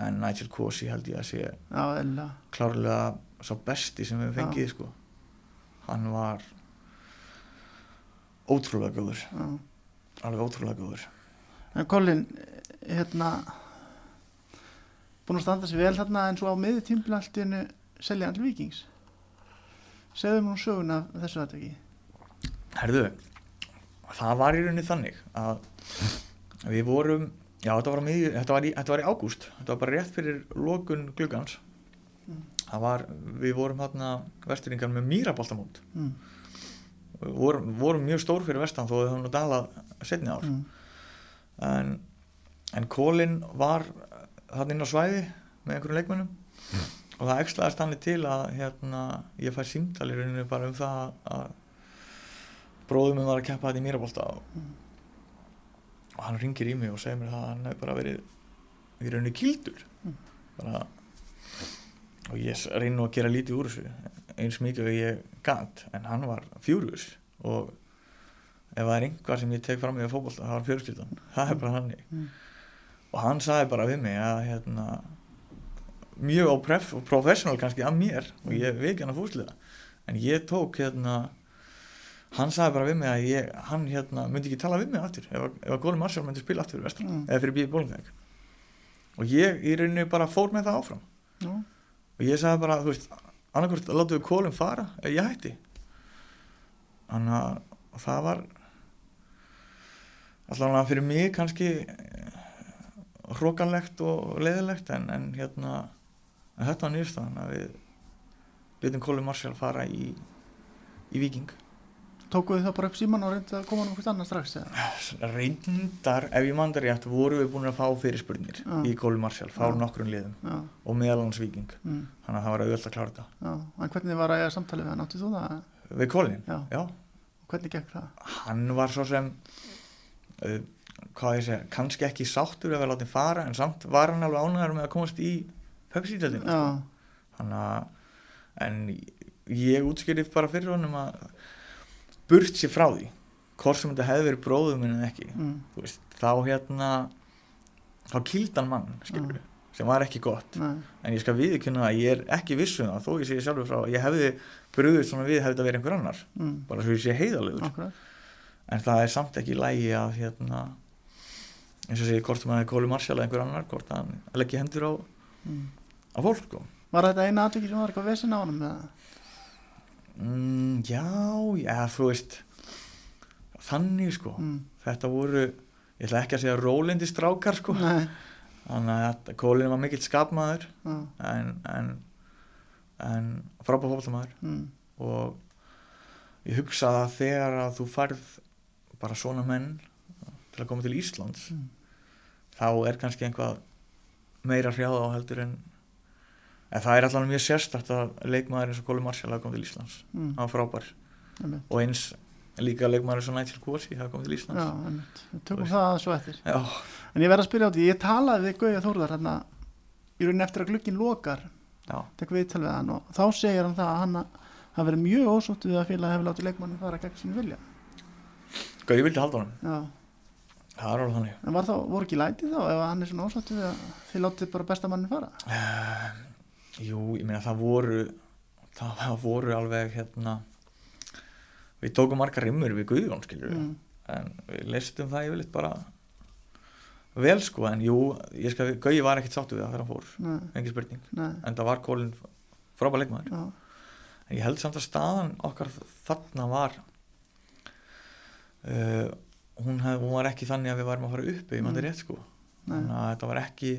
en Nigel Cossey held ég að sé já, klárlega sá besti sem við fengið sko. hann var ótrúlega góður. Já. alveg ótrúlega góður. En Colin hérna búin að standa sér vel þarna en svo á miði tímpil allt í hennu selja all vikings segðum hún sögun af þessu aðtöki herðu, það var í rauninni þannig að við vorum já þetta var, á miðju, þetta var, í, þetta var í ágúst þetta var bara rétt fyrir lokun glugans Mm. það var, við vorum hérna vesturingar með mýraboltamót mm. við vorum, vorum mjög stór fyrir vestan þó við höfum nú dalað setni ár Mm. en, en Colin var hann inn á svæði með einhverjum leikmönnum og það ekslaðist hann til að hérna, ég fær símtali rauninu bara um það að bróðum minn var að keppa þetta í mýrabolta og, Mm. og hann ringir í mig og segir mér það að hann hefur bara verið í rauninu kildur Mm. bara, og ég reyni nú að gera lítið úr þessu eins mikið og ég gat en hann var fjúrus og ef það er einhvað sem ég tek fram í fótbolta það var fjörskildan, það er bara hann Mm. Og hann sagði bara við mig að hérna, mjög ópref og professional kannski að mér og ég veik hann að fúslega en ég tók hérna hann sagði bara við mig að ég, hann hérna myndi ekki tala við mig aftur ef, að- ef að Góli Marsjál myndi spila aftur fyrir vestra Mm. eða fyrir bíði bólingæk og ég í rauninni bara fór með það áfram Já. og ég sagði bara, þú veist annarkvort látum við Kólum fara eða ég hætti þannig að það var allavega fyrir mig kannski hrókanlegt og leiðilegt en, en hérna en þetta var nýrstaðan að við litum Kóli Marsjál fara í í Viking tókuðu það bara upp síman og reyndi að koma hann okkur annað strax eða? reyndar, ef ég mandar rétt voru við búin að fá fyrirspurnir Já. í Kóli Marsjál, fá Já. nokkrum liðum já, og meðalans Viking mm. þannig að það var auðvitað að klára þetta en hvernig var að eiga samtalið við hann áttið þú það? við Kólin, Já. já hvernig gekk það? hann var svo sem uh, hvað ég segja, kannski ekki sáttur ef við látum fara en samt var hann alveg ánægður með að komast í Pepsi-dildina já, þannig að en ég útskýrði bara fyrir honum að burt sér frá því hvort sem þetta hefði verið bróðum en ekki mm. Þú veist, þá hérna þá kýldan mann skilur sem var ekki gott. Nei, en ég skal viðkynna að ég er ekki viss um þó ég sé sjálfur frá að ég hefði bröðið svona við hefði þetta verið einhver annar. Mm. bara svo ég sé heiðalegur en það er samt ekki lægi að hérna eins og segja hvort maður er Kóli Marsjál eða einhver annar hvort hann leggja hendur á, mm. á fólk sko. Var þetta eina atviki sem var eitthvað vesinn á eða? mm, já, já, þú veist þannig sko Mm. þetta voru, ég ætla ekki að segja rólindi strákar sko Nei, þannig að Kólin var mikill skapmaður já, en, en, en frábæð fólkmaður mm. og ég hugsaði að þegar að þú færð bara svona menn til að koma til Íslands Mm. Þá er kannski einhvað meira hrjáða á heldur en en það er allavega mjög sérstakt að leikmaður eins og Kóli Marsjál hafa komið til Íslands Mm. hann var frábær einmitt. og eins líka leikmaður svo Nigel Kossi það kom til Íslands. Við tökum það svo eftir. Já, En ég verð að spyrja á því, ég talaði við Gauja Þórðar hérna í rauninni eftir að glukkin lokar, tek við til við hann og þá segir hann það að hann hafi verið mjög ósótt við að félagi hefur látið leikmannin fara gegn sín vilja. Gauði vildi halda Já, það er alveg þannig. En var þá, voru ekki lætið þá ef hann er svona ósótt við að þið látið bara besta mannin fara? uh, Jú, ég meina það voru það voru alveg hérna við tókum margar rimmur við Guðjón skilur Mm. en við leistum það yfirleitt bara vel sko en jú, ég skal, Gauði var ekkert sáttu við það þegar hann fór, Nei, engin spurning. Nei, en það var Kólin frábæð leikmaður. Já, en ég held samt að staðan okkar þarna var uh, hún, hef, hún var ekki þannig að við varum að fara upp ég mandi Mm. rétt sko. Þannig að þetta var ekki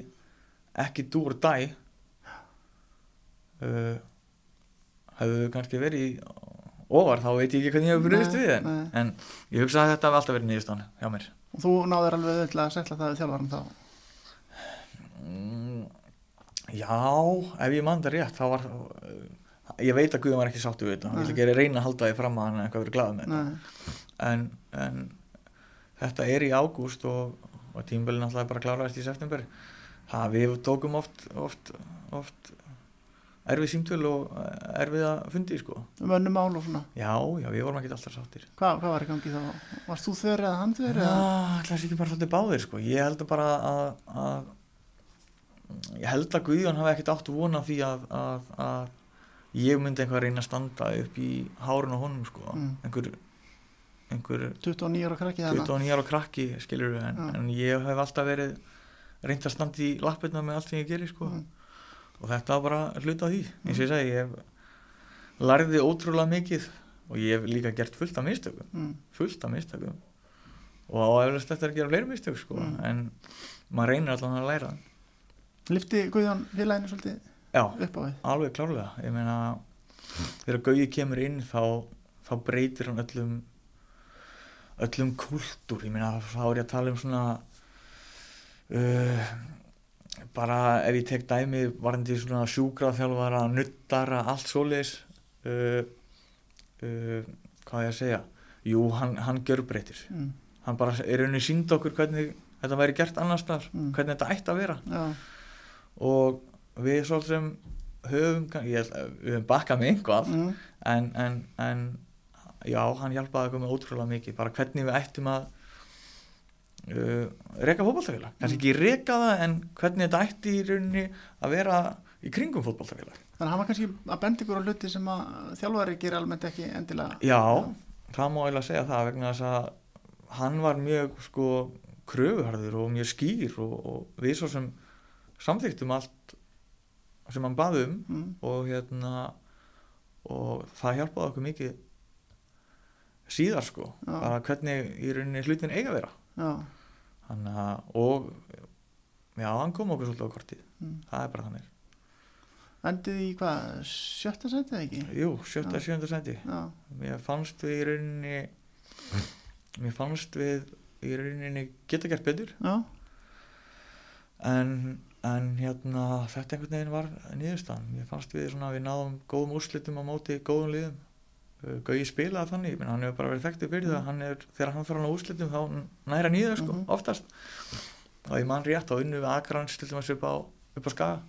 ekki dúr dæ. Uh, hefðu kannski verið í ofar þá veit ég ekki hvernig ég hefur bröðist Nei, við en, en ég hugsa að þetta hafi alltaf verið nýðustan hjá mér. Og þú náður alveg auðvitað að setla það við þjálfaran þá. mm, já, ef ég mann það rétt þá var uh, ég veit að Guðum var ekki sáttu við þetta. Nei. vil ekki reyna að halda því fram að hann er eitthvað verið glaðið með þetta. En, en þetta er í ágúst og, og tímbilin alltaf bara kláraðist í september það við tókum oft oft, oft erfið símtöl og erfið að fundi sko. um önnum mál og svona. já, já, við vorum ekki alltaf sáttir Hva, hvað var í gangi þá? Varst þú þverri eða hann þverri? já, ætlaði ekki bara svolítið báðir sko. ég held bara að, að ég held að Guðjón hafi ekkert átt vona því að, að, að ég myndi einhver reyna að standa upp í hárun og honum sko. Mm. einhver einhver 29 ára krakki þarna. 29 ára krakki skilur við en, Já. en ég hef alltaf verið reynd að standa í lappirna með allt sem ég gerir sko. Mm. og þetta var bara hluta af því eins og ég segi, ég lærði ótrúlega mikið og ég hef líka gert fullt af mistökum Mm. fullt af mistökum og á eflust eftir að gera fleiri mistök sko. En maður reynir allan að læra Lifti Guðjón félaginu svolítið já, upp á við? alveg klárlega ég meina, þegar Gauji kemur inn þá, þá breytir hann öllum öllum kultúr ég meina, þá er ég að tala um svona uh, bara ef ég tek dæmi varandi svona sjúkraþjálfara nuttara, allt svoleiðis uh, uh, hvað ég að segja jú, hann, hann gjörbreytir Mm. hann bara er rauninni sínd okkur hvernig þetta væri gert annars staðar, Mm. hvernig þetta ætti að vera Já, og við svolítið höfum, ég við höfum bakkað með einhvað mm. en, en, en já, hann hjálpaði okkur með ótrúlega mikið bara hvernig við ættum að uh, reka fótballtafélag kannski ekki reka það en hvernig þetta ætti í rauninni að vera í kringum fótballtafélag Þannig að hann var kannski að benda ykkur á hluti sem að þjálfari gerir almennt ekki endilega. já, það má eiginlega segja það vegna þess að hann var mjög sko kröfuharður og mjög skýr og, og við svo sem samþyktum allt sem hann baði um Mm. og hérna og það hjálpaði okkur mikið síðar sko. Já. bara hvernig í rauninni hlutin eiga að vera. Þannig að og já, hann kom okkur svolítið á kortið. Mm. það er bara þannig. Endið í hvað, sjötta eða ekki? Jú, sjötta, sjönda Já, mér fannst við í rauninni mér fannst við í rauninni geta gert betur. Já, en, en hérna þetta einhvern veginn var nýðustan mér fannst við svona við náðum góðum úrslitum á móti góðum liðum Uh, Gauji spilaði þannig, menn hann hefur bara verið þekktið fyrir það, hann er, þegar hann fyrir á úrslitum þá næra nýður sko, Mhm. oftast. Og ég man rétt á unnu við Akrans til dæmis upp á, upp á Skaga.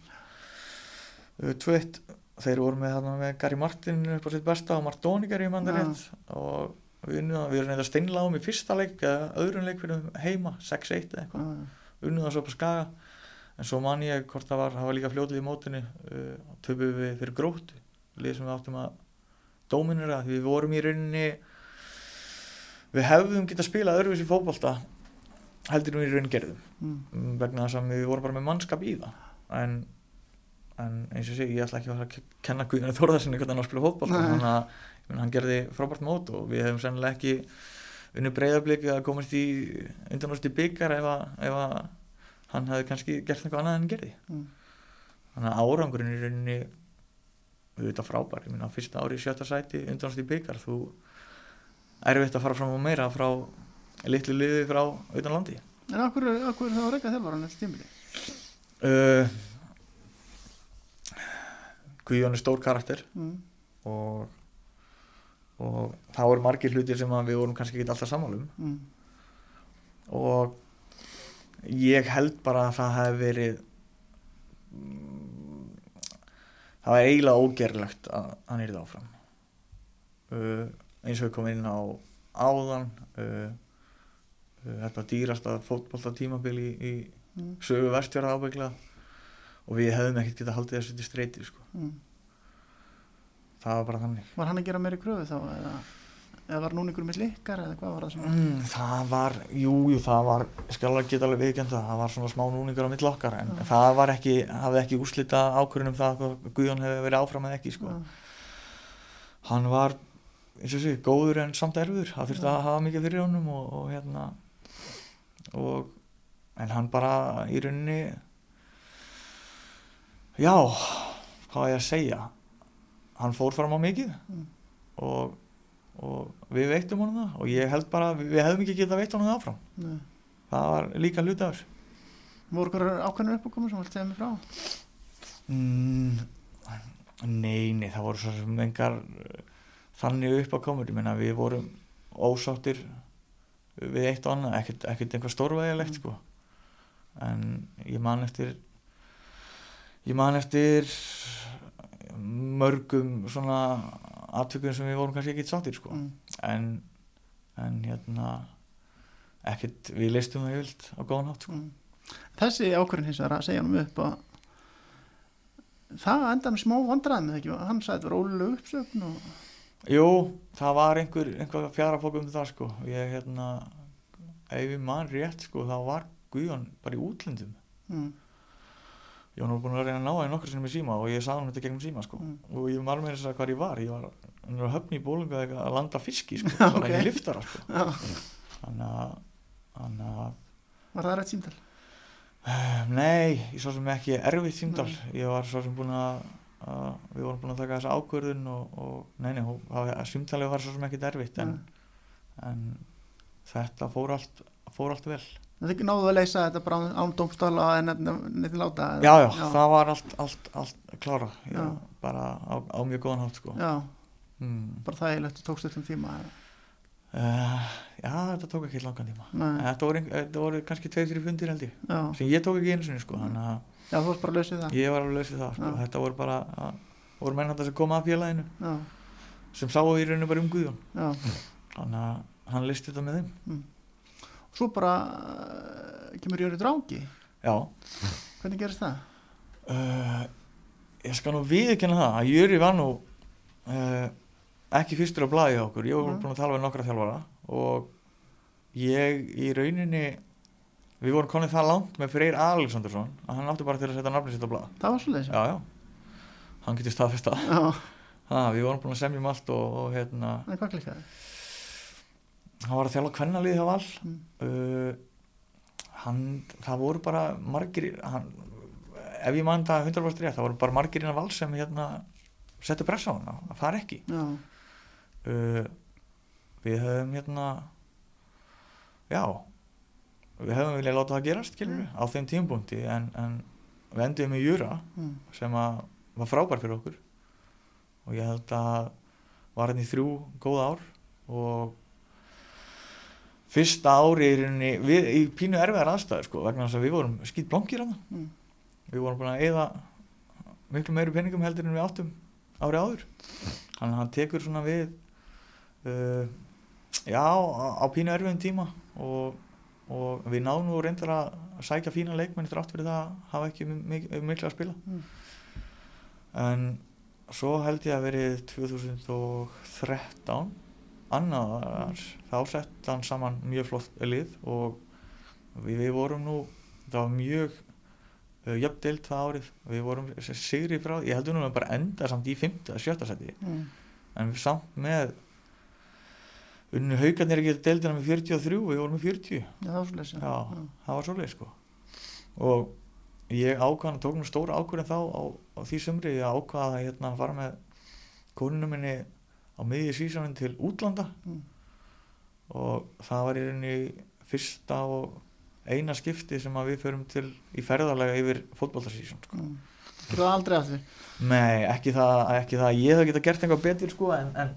Uh, 2-1 þeir voru með, þarna, með Gary Martin upp á sitt besta og Martoni Gary mann Já. rétt. Og við unnu það, við erum reynda steinláum í fyrsta leik eða öðrun leik fyrir heima 6-1 eða eitthvað. Já, unnið það svo upp á skaga. En svo man ég hvort það var, það var líka fljóðlið í mótinu uh, töpuð við fyrir gróttu lið sem við áttum að dóminura því við vorum í rauninni við hefðum getað spilað öðruvísi fótbolta heldur við í rauninni gerðum mm. Mm, vegna þess að við vorum bara með mannskap í það en, en eins og sé ég ætla ekki að að kenna Guðinu Þórðarsinni hvernig hann á að spila fótbolta Nei. þannig að hann gerði frábært mót og við hefum sennilega ekki unni breyðabliki að komast í undanúst í byggar ef, að, ef að hann hefði kannski gert eitthvað annað en gerði Mm. þannig að árangurinn í rauninni auðvitað frábær, ég meina fyrsta ári í sjötta sæti undanúst í byggar þú erfitt að fara fram á meira frá litlu liði frá utan landi En okkur, okkur þá reyka þjálfaran þetta tímili? uh, Guðjón er stór karakter Mm. og, og það voru margir hlutir sem að við vorum kannski ekki alltaf sammálum mm, og ég held bara að það hefði verið það var eiginlega ógerlegt að hann yrði áfram uh, eins og við komum inn á áðan uh, uh, þetta dýrasta fótbolta tímabil í, í mm, sögu vestjara ábyggla og við hefðum ekkert getað haldið þessu til streyti sko. mm. það var bara þannig Var hann að gera meiri kröfu þá eða, eða var núningur með slikkar eða hvað var það sem mm, það var, jú, jú, það var alveg geta alveg viðkjönda það var svona smá núningar á mill okkar en Já. það var ekki, hafði ekki úslita ákvörðunum það að Guðjón hefði verið áfram eða ekki sko. hann var eins og sé, góður en samt erfur það þurfti Já. að hafa mikið fyrir honum og, og hérna og, en hann bara í rauninni já hvað er ég að segja hann fór fram á mikið Mm. og, og við veittum honum það og ég held bara við, hefðum ekki getað veitt honum það áfram. Nei. það var líka hluti af þessu. Voru hverjar ákveðnur uppákomur sem segja mig frá? Mm, nei, nei, það voru svo sem engar uh, þannig upp að komur, ég meina við vorum ósáttir við eitt og annað, ekkert, ekkert einhver stórvægilegt sko. En ég man eftir ég man eftir mörgum svona aðtökum sem við vorum kannski ekki sáttir sko. Mm. en, en hérna ekkert, við leistum það yfirlt á góðan hátt sko. Mm. Þessi ákvörðin hins vegar að segja hann upp að það enda með smá vandræðum eða ekki, hann sagði þetta var ólulega uppsöfn og Jú, það var einhver, einhver fjara fólk um það sko. Ég hérna ef ég man rétt sko þá var Guðjón bara í útlöndum. Mm, ég var nú búin að reyna að ná það nokkur sinni með síma og ég sagði hann þetta gegnum síma sko. Mm. og ég með þess að hvað ég var. Ég var var að höfni í bólunga eða að landa fiski sko, Já, bara í liftara sko. Þannig að var það rætt símtal? Eh, Nei, ég svo sem ekki erfitt símdal ég var svo sem búin að, að við vorum búin að taka þessa ákvörðun og, og nei, nei, hó- það- símtalið var svo sem ekki erfitt en, en þetta fór allt, fór allt vel Það ekki náðu að leysa þetta bara án- dómstála en neitt láta? eða? já, já, það var allt, allt, allt klára já, Já. bara á, á mjög góðan hátt sko. Já, mm. bara það er lögt tókst öllum tíma eða? uh, já, þetta tók ekki langan tíma Nei, þetta voru, þetta voru kannski tveir, þrjir fundir held ég já, sem ég tók ekki einu sinni sko, þannig að já, þú varst bara að lausa það ég var alveg lausið það sko. Já. þetta voru bara að, voru menn þetta sem koma að félaginu Já, sem sáu í rauninu bara um Guðjón já, þannig að hann listi þetta með þeim svo bara uh, kemur Jöri Drangi. Já, Hvernig gerist það? uh, ég skal nú viðkynna það að Jöri var nú uh, ekki fyrstur á blaði hjá okkur. Ég var Mm. búin að tala við nokkra þjálfara og ég í rauninni við vorum konið það langt með Freyr Alexandersson að hann átti bara til að setja nafnið sitt á blað. Það var svo já, já, hann getur staðfest það. Já, ha, við vorum búin að semja um allt og, og hérna, en hvað klikkaði? Hann var að þjálfa kvennalið hjá Val. Mm. uh, hann, það voru bara margir hann, ef ég mann það 100% rétt, það voru bara margir innan val sem hérna settu pressa á hann að- að fara ekki. Uh, við höfum hérna já við höfum viljað láta það gerast skilur, á þeim tímpúnti en, en við endum með Jura mm. sem að var frábær fyrir okkur. Og ég held að var hann í þrjú góða ár og fyrsta ári í, rauninni, við, í pínu erfiðar aðstæður sko, vegna þess að við vorum skýt blonkir hann Mm. við vorum búin að eyða miklu meiri peningum heldur en við áttum ári áður þannig að hann tekur svona við uh, já, á, á pínu erfiðum tíma og, og við náðum nú reyndar að sækja fína leikmenn þrátt fyrir það að hafa ekki mik miklu að spila Mm. en svo held ég að verið 2013 annar þá sett hann saman mjög flott lið og við, við vorum nú það var mjög uh, jöfndeild það árið við vorum sigri frá, ég heldur nú að bara enda samt í 5. eða 7. seti Mm. en við samt með unnu haugarnir ekki deildina með 43 við vorum með 40 Já, það var svo leysa Já, það var svolítið sko og ég ákvaðan tók nú stóra ákvörðin þá á, á því sömri ég ákvaða að hérna, fara með konunum minni á miðju sísanin til útlanda Mm. og það var í rauninni fyrsta og eina skipti sem við förum til í ferðarlega yfir fótballtarsísun sko. Mm. Þú aldrei að því Nei, ekki það, ekki það ég hef getað gert eitthvað betur sko en, en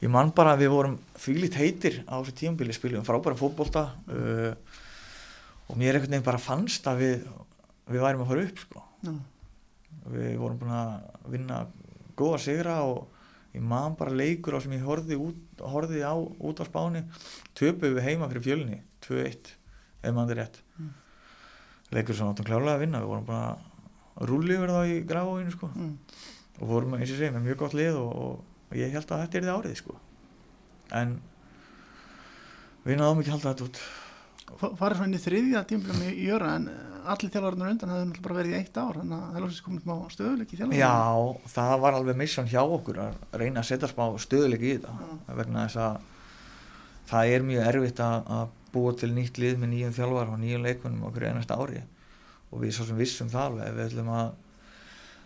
ég man bara að við vorum þvílitt heitir á þessu tímabili spilum frábæra fótbolta uh, og mér einhvern veginn bara fannst að við, við værim að fara upp sko. Já. við vorum búin að vinna góða sigra og ég man bara leikur á sem ég horfði, út, horfði á út á spáni töpuð við heima fyrir fjölni 2-1 ef maður er rétt Mm. leikur sem áttum klárlega að vinna við vorum bara að rúli yfir þá í gráinu sko. Mm. og vorum eins og segja með mjög gott lið og, og, og ég held að þetta er þið árið sko. en við náðum ekki að halda þetta út farið svona inn í þriðja tímblum í jöra en eh, allir þjálfarnir undan hafði náttúrulega bara verið í eitt ár þannig að það er lóksins komið smá stöðuleik í þjálfarnir Já, það var alveg mission hjá okkur að reyna að setja smá stöðuleik í þetta vegna þess að það er mjög erfitt að, að búa til nýtt lið með nýjum þjálfar og nýjum leikunum okkur einasta ári. Og við svo sem vissum það alveg ef við ætlum að,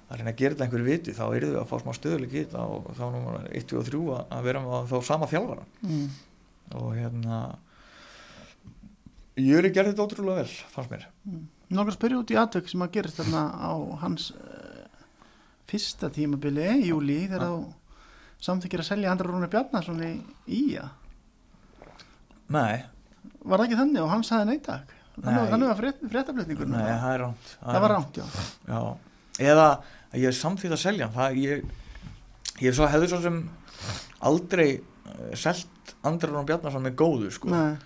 að reyna að gera þetta einhverju viti þá erum við að fá smá stöðuleik í þetta og þá númer 1, 2 og 3 að- að vera með þá sama þjálfara. Mm. og hérna Jöri gerði þetta ótrúlega vel, fannst mér. Nókar spyrja út í atvök sem að gerist þarna á hans uh, fyrsta tímabili júli þegar þú samþykir að selja Andra Rúnar Bjarnason í Ía Nei, Var það ekki þannig og hann sagði neytak Þannig, var frétt, fréttaflutningur nei, það er ránt Það var rámt, já. Já, eða að ég samþýtt að selja það ég, ég svo hefði svo sem aldrei uh, selt Andrar og Bjarnason með góðu sko. Nei,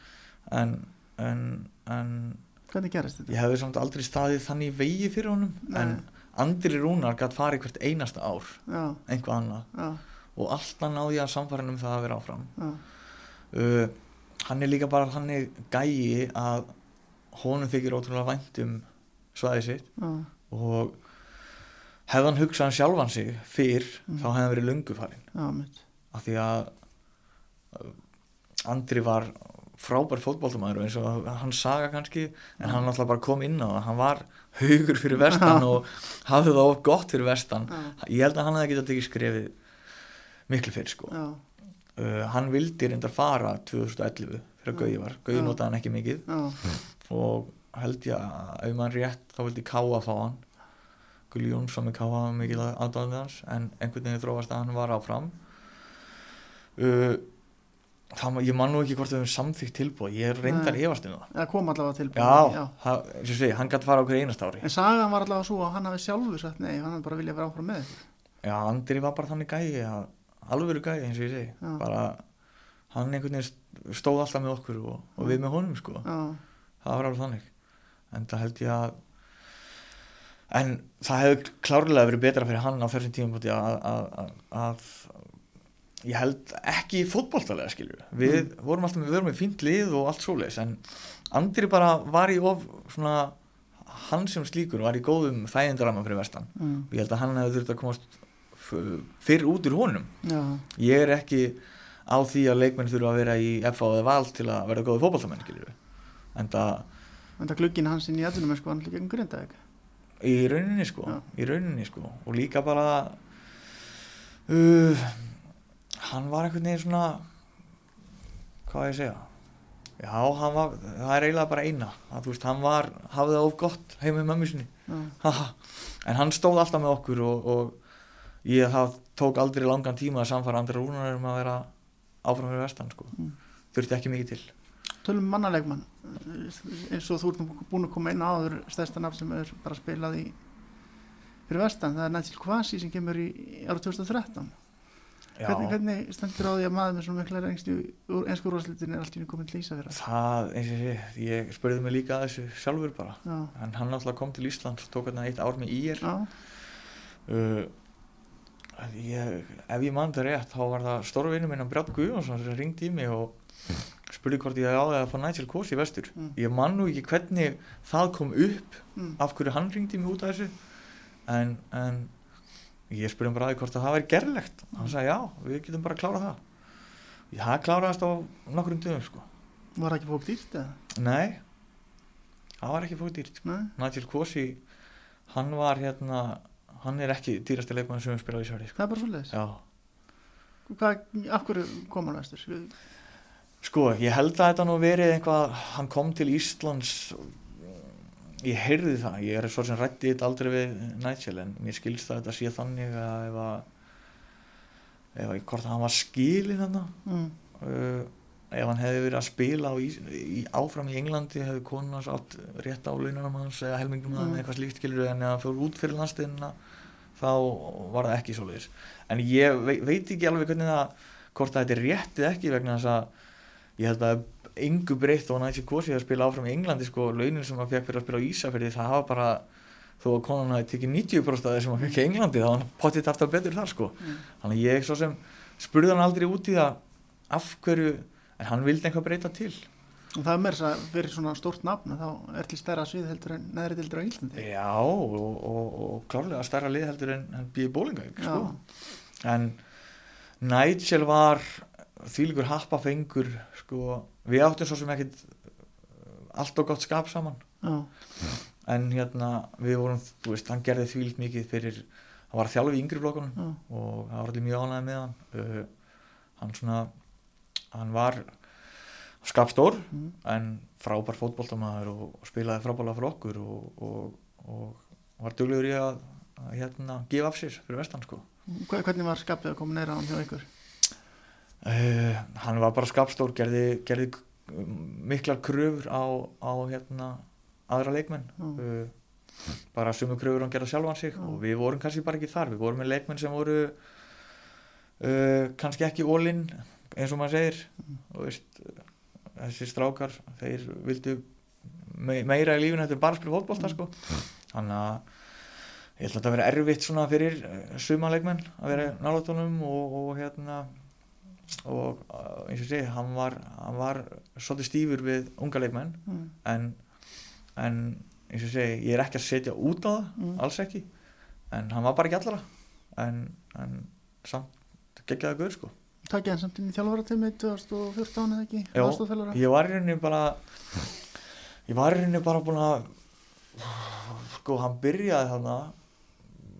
en, en, en hvernig gerist þetta? ég hefði samt aldrei staðið þannig vegi fyrir honum Nei. en Andri Rúnar gætt farið hvert einasta ár Já, einhvað annað. Já, og alltaf náði ég að samfæra um það að vera áfram. Uh, hann er líka bara hann er gæi að honum þykir ótrúlega vænt um svæði sitt. Já, og hefði hann hugsað hann sjálfan sig fyrr Mm. þá hefði hann verið löngu farinn. Já, mitt. Af því að uh, Andri var frábær fótboltamæður eins og hann saga kannski en hann alltaf bara kom inn á það. Hann var haugur fyrir vestan og hafði það of gott fyrir vestan. Ég held að hann hefði getað tekið skrefið miklu fyrir sko. Uh, hann vildi reyndar fara 2011 fyrir að Gauði var, Gauði notaði hann ekki mikið. Og held ég að ef maður rétt þá vildi Káa fá hann. Gulli Jónsson með Káa mikið aðdáðandi hans en einhvern veginn þróast að hann var áfram. Uh, það, ég man nú ekki hvort við höfum samþykkt tilbúð ég er reyndar efast um það. Það kom allavega til já, það, eins og segi, hann gæti fara okkur einast ári. En sagan var allavega svo að hann hafi sjálfur sagt nei, hann bara viljað vera áfram með já, Andri var bara þannig gæi alvöru gæi eins og ég segi. Já. bara hann einhvern veginn stóð alltaf með okkur og, og við með honum sko. Já, það var alveg þannig. En það held ég að en það hefði klárlega verið betra fyrir hann á þessum tímum að, að, að, að ég held ekki fótboltalega skilju við vorum alltaf með, við vorum með fínt lið og allt svoleiðis en Andri bara var í of svona hann sem slíkur var í góðum þægindarama fyrir vestan. Mm, ég held að hann hefði þurft að komast fyrr út úr honum. Já, ég er ekki á því að leikmenn þurfa að vera í FA eða val til að vera góði fótboltamenn skilju en það glugginn hans inn í aðunum sko, hann líka um grindaðeg í rauninni sko. Í rauninni sko. Og líka bara uh, hann var einhvern veginn svona hvað ég segja? Já, hann var, það er eiginlega bara eina að veist, hann var, hafði það of gott heim með mömmu sinni, haha. En hann stóð alltaf með okkur og, og ég það tók aldrei langan tíma að samfara andra rúnar um að vera áfram fyrir vestan sko, Mm. þurfti ekki mikið til. Tölum mannalegmann eins og þú ert búin að koma inn á áður stærsta nafn sem er bara spilað í fyrir vestan, það er Nigel Kvasi sem kemur í, ára 2013 já, hvernig, hvernig stendur á því að maður með svona mikla reyngst í einsku úrvarslitin er allt í einu komin til Ísafjörða það, eins og ég, ég spurði mig líka að þessu sjálfur bara. Já, en hann náttúrulega kom til Íslands og tók hérna eitt ár með ír. Uh, ég, ef ég mann það rétt þá var það stórvinnu minn að Brjátt Guðjónsson sem ringdi í mig og spurði hvort ég áði að fá Nigel Kos í vestur. Mm. ég man nú ekki hvernig það kom upp mm, af hverju hann ringdi mig út af þessu. En, en ég spurði að því hvort að það væri gerlegt hann sagði já, við getum bara að klára það ég það kláraðast á nokkrum dögum sko. var það ekki fólk dýrt eða? nei það var ekki fókt dýrt Nei? Nigel Kosi hann var hérna hann er ekki dýrasti leikmann sem við spila í Sverige sko. það er bara. Hvað, af hverju kom hann vestur? sko, ég held að þetta nú verið einhvað hann kom til Íslands ég heyrði það ég er svo sem rætti þetta aldrei við Nigel en mér skilst að þetta sé þannig að ef að ef hvort hann var skilin hann mm. uh, ef hann hefði verið að spila á í, í, áfram í Englandi hefði konan hans átt rétt á launanum hans eða helmingum mm. Mm. eitthvað slíkt skilur en ef hann fór út fyrir landstinna þá var það ekki svo leiðis en ég veit, veit ekki alveg hvernig það hvort það þetta er rétt eða ekki vegna þess að ég held að engu breytt og hann ætti kosið að spila áfram í Englandi sko, launin sem hann fekk fyrir að spila á Ísafjörði það hafa bara, þó að konan hafi tekið 90% af þessum hann fekk í Englandi þá hann potið aftur betur þar sko Mm. þannig ég svo sem spurði hann aldrei út í það af hverju, en hann vildi eitthvað breyta til og það er mér að fyrir svona stórt nafn þá er til stærra svið heldur en neðri dildur á Íslandi já og, og, og klárlega stærra lið heldur en hann býði bólingauk sko. en Nigel var þvílikur happafengur sko, við áttum svo sem ekkit allt og gott skap saman. Já, en hérna við vorum, þú veist, hann gerði þvílikt mikið fyrir, hann var að þjálfa í yngri flokkunum já, og það var allir mjög ánægði með hann. Uh, hann svona hann var skapstór mm. en frábær fótboltamaður og, spilaði frábærlega fyrir okkur og, og, og var duglegur í að, að hérna, gefa af sér fyrir vestan sko. Hva- hvernig var skapið að koma neira á hann hjá ykkur uh, hann var bara skapstór gerði, gerði miklar kröfur á, á hérna, aðra leikmenn Mm. uh, bara sumu kröfur hann gerði sjálfan sig Mm. og við vorum kannski bara ekki þar við vorum með leikmenn sem voru uh, kannski ekki ólinn eins og maður segir Mm. og veist, þessi strákar þeir vildu me meira í lífinu þetta er bara að spila fótbolta sko. þannig að ég held að þetta verið erfitt svona fyrir sumanleikmenn að vera nálatunum og, og hérna og uh, eins og segi, hann var, hann var svolítið stífur við unga leikmenn. Mm. en, en eins og segi, ég er ekki að setja út á það Mm. alls ekki, en hann var bara ekki allara en, en samt geggjaði guður sko. Takk ég hann samt inn í þjálfarateimi 2014 eða ekki? Aðstofþjálfara ég var í rauninni bara ég var í rauninni bara búin að sko, hann byrjaði þarna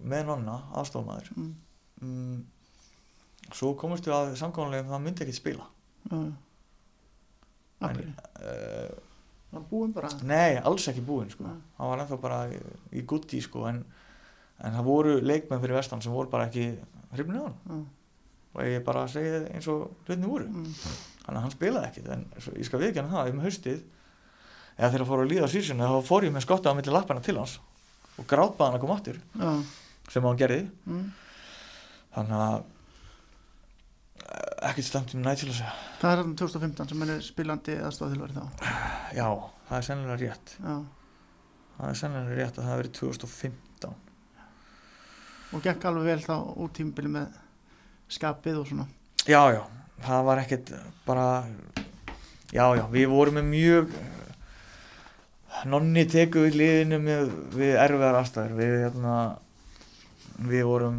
með nonna, aðstofmaður mm. Mm, svo við að samkvæmulegum það myndi ekki spila Af En, uh, Var búinn bara Nei, alls ekki búinn sko. Nei. hann var ennþá bara í, í gutti sko, en, en það voru leikmenn fyrir vestan sem voru bara ekki hrifnið á hann Já. og ég bara segi það eins og hlutinni voru Mm. þannig að hann spilaði ekkit en svo, ég skal viðkjanna það um haustið eða þegar fór að líða á sísinu þá fór ég með skotta á milli lappana til hans og grátbaði hann að koma Já. sem hann gerði Mm. þannig að eh, ekkert stemt nætt til að segja Það er þarna 2015 sem er spilandi aðstofþjálfari þá. Já, það er sennilega rétt. Já. það er sennilega rétt að það verið 2015 og gekk alveg vel þá út tímabili með skapið og svona. Já, já, það var ekkert bara já, já, við vorum með mjög nonni teku við liðinu með, við erfiðar aðstæður. Við hérna við vorum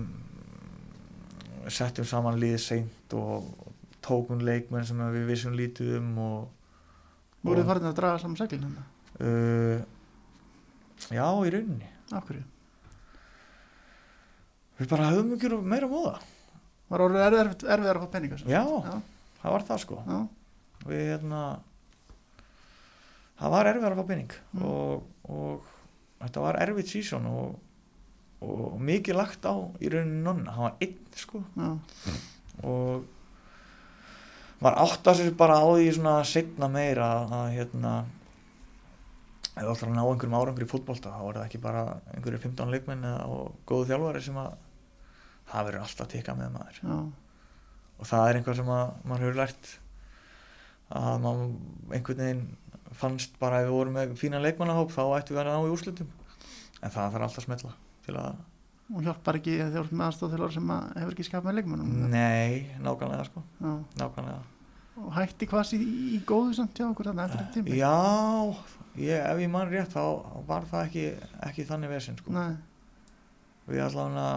settum saman liðið seint og tókum leikmenn sem við vissum lítið um og, voruð þið farin að draga saman seglin hann uh, já, í rauninni. Hverju? við bara höfum ekki meira móða. Var orðið erfiðar, erfiðar að fá peninga sem Já. já, það var það sko. Já, við hérna það var erfið að fá penning Mm. og, og þetta var erfitt sísón og, og mikið lagt á í rauninu nonna, hann var einn sko. Já, og maður átta sér bara á því svona setna meira að, að hérna ef þú ætlar að ná einhverjum árangri í fótbolta þá er það ekki bara einhverju 15 leikmenn eða, og góðu þjálfari sem að það verður alltaf að tikka með maður. Já, og það er einhvað sem að maður hefur lært að maður einhvern veginn fannst bara ef við vorum með fína leikmannahóp þá ættum við að ná í úrslutum en það þarf alltaf að smetla til að, og hjálpar ekki þegar þú ert með aðstofþjálfari sem að hefur ekki skapað með leikmennum nei, nákvæmlega sko. Já. nákvæmlega, og hætti hvað í, í góðu samt hjá okkur þarna eftir þetta tíma já ég, ef ég mann rétt þá var það ekki, ekki þannig vesinn sko. Nei, við allavega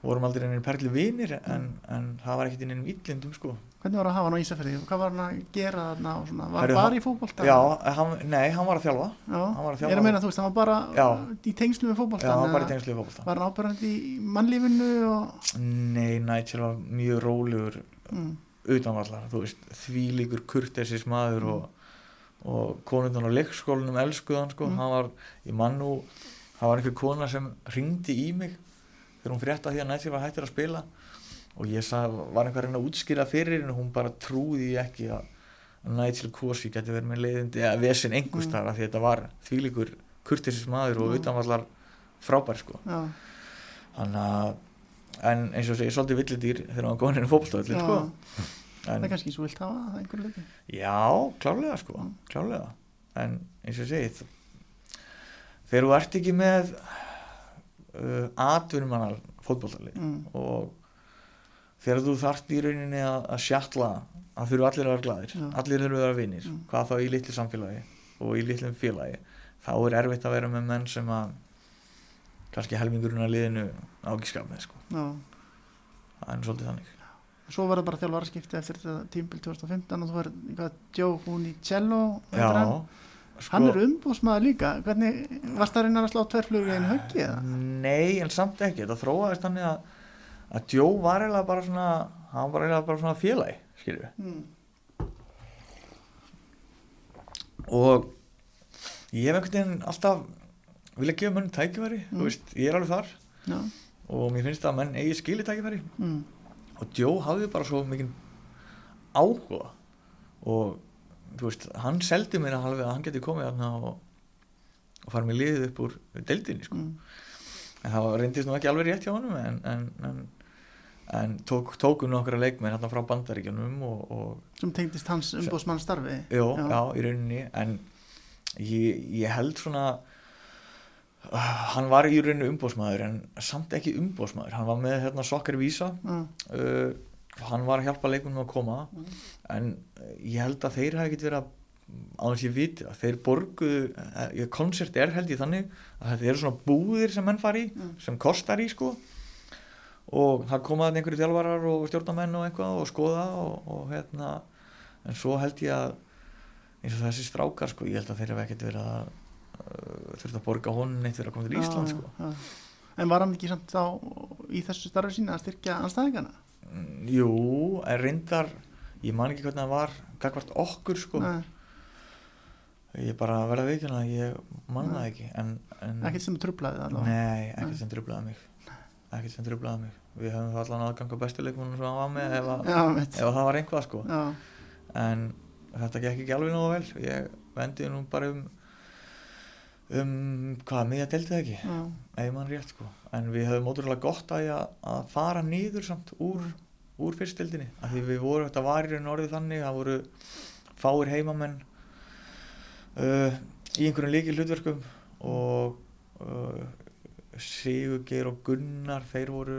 vorum aldrei einhvern perli vinir en, en það var ekkert einhvern illindum sko hvernig var að hafa hann á Ísafirði? Hvað var hann að gera þarna svona? Var Herru, bara hann- í fótbolta? Já, hann, nei, hann var að þjálfa. Já. hann var að ég er að meina þú veist hann var bara Já. í tengslu með fótbolta já, hann var bara í tengslu við fótbolta var hann ábyrgandi í mannlífinu og Nei, Nigel var mjög rólegur mm, utanvallar, þú veist, þvílíkur kurtesis maður og, og konundan á leikskólanum elskuð hann sko, Mm. hann var, ég mann nú það var einhver kona sem ringdi í mig þegar hún frétta því að Nigel var hættir að spila og ég sað, var einhver reyna að útskýra fyrir en hún bara trúði ekki að Nigel Corsi geti verið með leiðindi eða vesen einhverstaðar mm. því þetta var þvílikur kurtisins maður og utanvallar frábær sko já, þannig að en eins og segi, svolítið villidýr þegar hann góðin fótboltavöllin já. sko. það en, er kannski svo vilt hafa það einhverju leiti já, klárlega sko klárlega, en eins og ég segi þ- þegar þú ert ekki með uh, atvinnumannar fótboltalið mm. og þegar þú þarft í rauninni að, að sjatla að þurfu allir að vera gladir Já. allir þurfu að vera vinnir, hvað þá í litlu samfélagi og í litlum félagi. Þá er erfitt að vera með menn sem að kannski helmingurinn að liðinu ágiskap með sko, það er svolítið þannig. Svo var það bara þjálfaraskipti eftir þetta tímbil 2015 og þú var Joe Hunicello sko, hann er umbúsmaður líka. Hvernig, varst það að reyna að slá tverflugur í einu höggi eða? nei, en samt ekki, þetta þróaðist þannig að að Joe var eiginlega bara svona hann var eiginlega bara svona félagi skilju Mm. og ég hef einhvern veginn alltaf vilja gefa mönnum tækifæri Mm. þú veist, ég er alveg þar já, og mér finnst að menn eigi skili tækifæri mm. og Joe hafði bara svo mikið áhuga og þú veist, hann seldi mér að hann geti komið og, og farið mér liðið upp úr deildinni sko. Mm. en það reyndist nú ekki alveg rétt hjá honum en, en, en, en tók, tókum nokkra leikmenn hérna frá bandaríkjunum og, og sem tengdist hans umbúsmann starfi. Já, já. í rauninni. En ég, ég held svona uh, hann var í rauninni umbósmaður en samt ekki umbósmaður hann var með hérna sokkar vísa Já, uh, hann var að hjálpa leikunum að koma. Mm. en uh, ég held að þeir hafi ekkert verið að á þess ég viti að þeir borguðu uh, koncert er held ég þannig að þetta eru svona búðir sem menn fari Mm. sem kostar í sko og það komaði einhverju þjálfarar og stjórnamenn og eitthvað og skoða og, og hérna en svo held ég að eins og þessi strákar sko, ég held að þeir hafi ekkert verið að uh, þurft að borga honum neitt fyrir að koma til Ísland sko já. en var hann ekki samt þá í þessu starfi sína að styrkja anstæðingana Mm, Jú, en reyndar ég man ekki hvernig það var gagvart okkur sko Nei, ég bara verða veikina ég man Nei. það ekki en, en, ekkert sem trublaði það Nei. ekkert sem trublaði mig ekkert sem trublaði mig. Við höfum það allan aðgang á bestu leikmunum sem hann var með ef, að, já, ef að það var einhvað sko. Já, en þetta gekk ekki alveg nógu vel. Ég vendi nú bara um um hvað, miðja deildið ekki? Já, ef mann rétt sko. En við höfum ótrúlega gott að, að, fara niður samt úr, úr fyrstildinni af því við vorum, þetta var í raun orðið þannig það voru fáir heimamenn uh, í einhverjum líki hlutverkum og uh, Sigurgeir og Gunnar þeir voru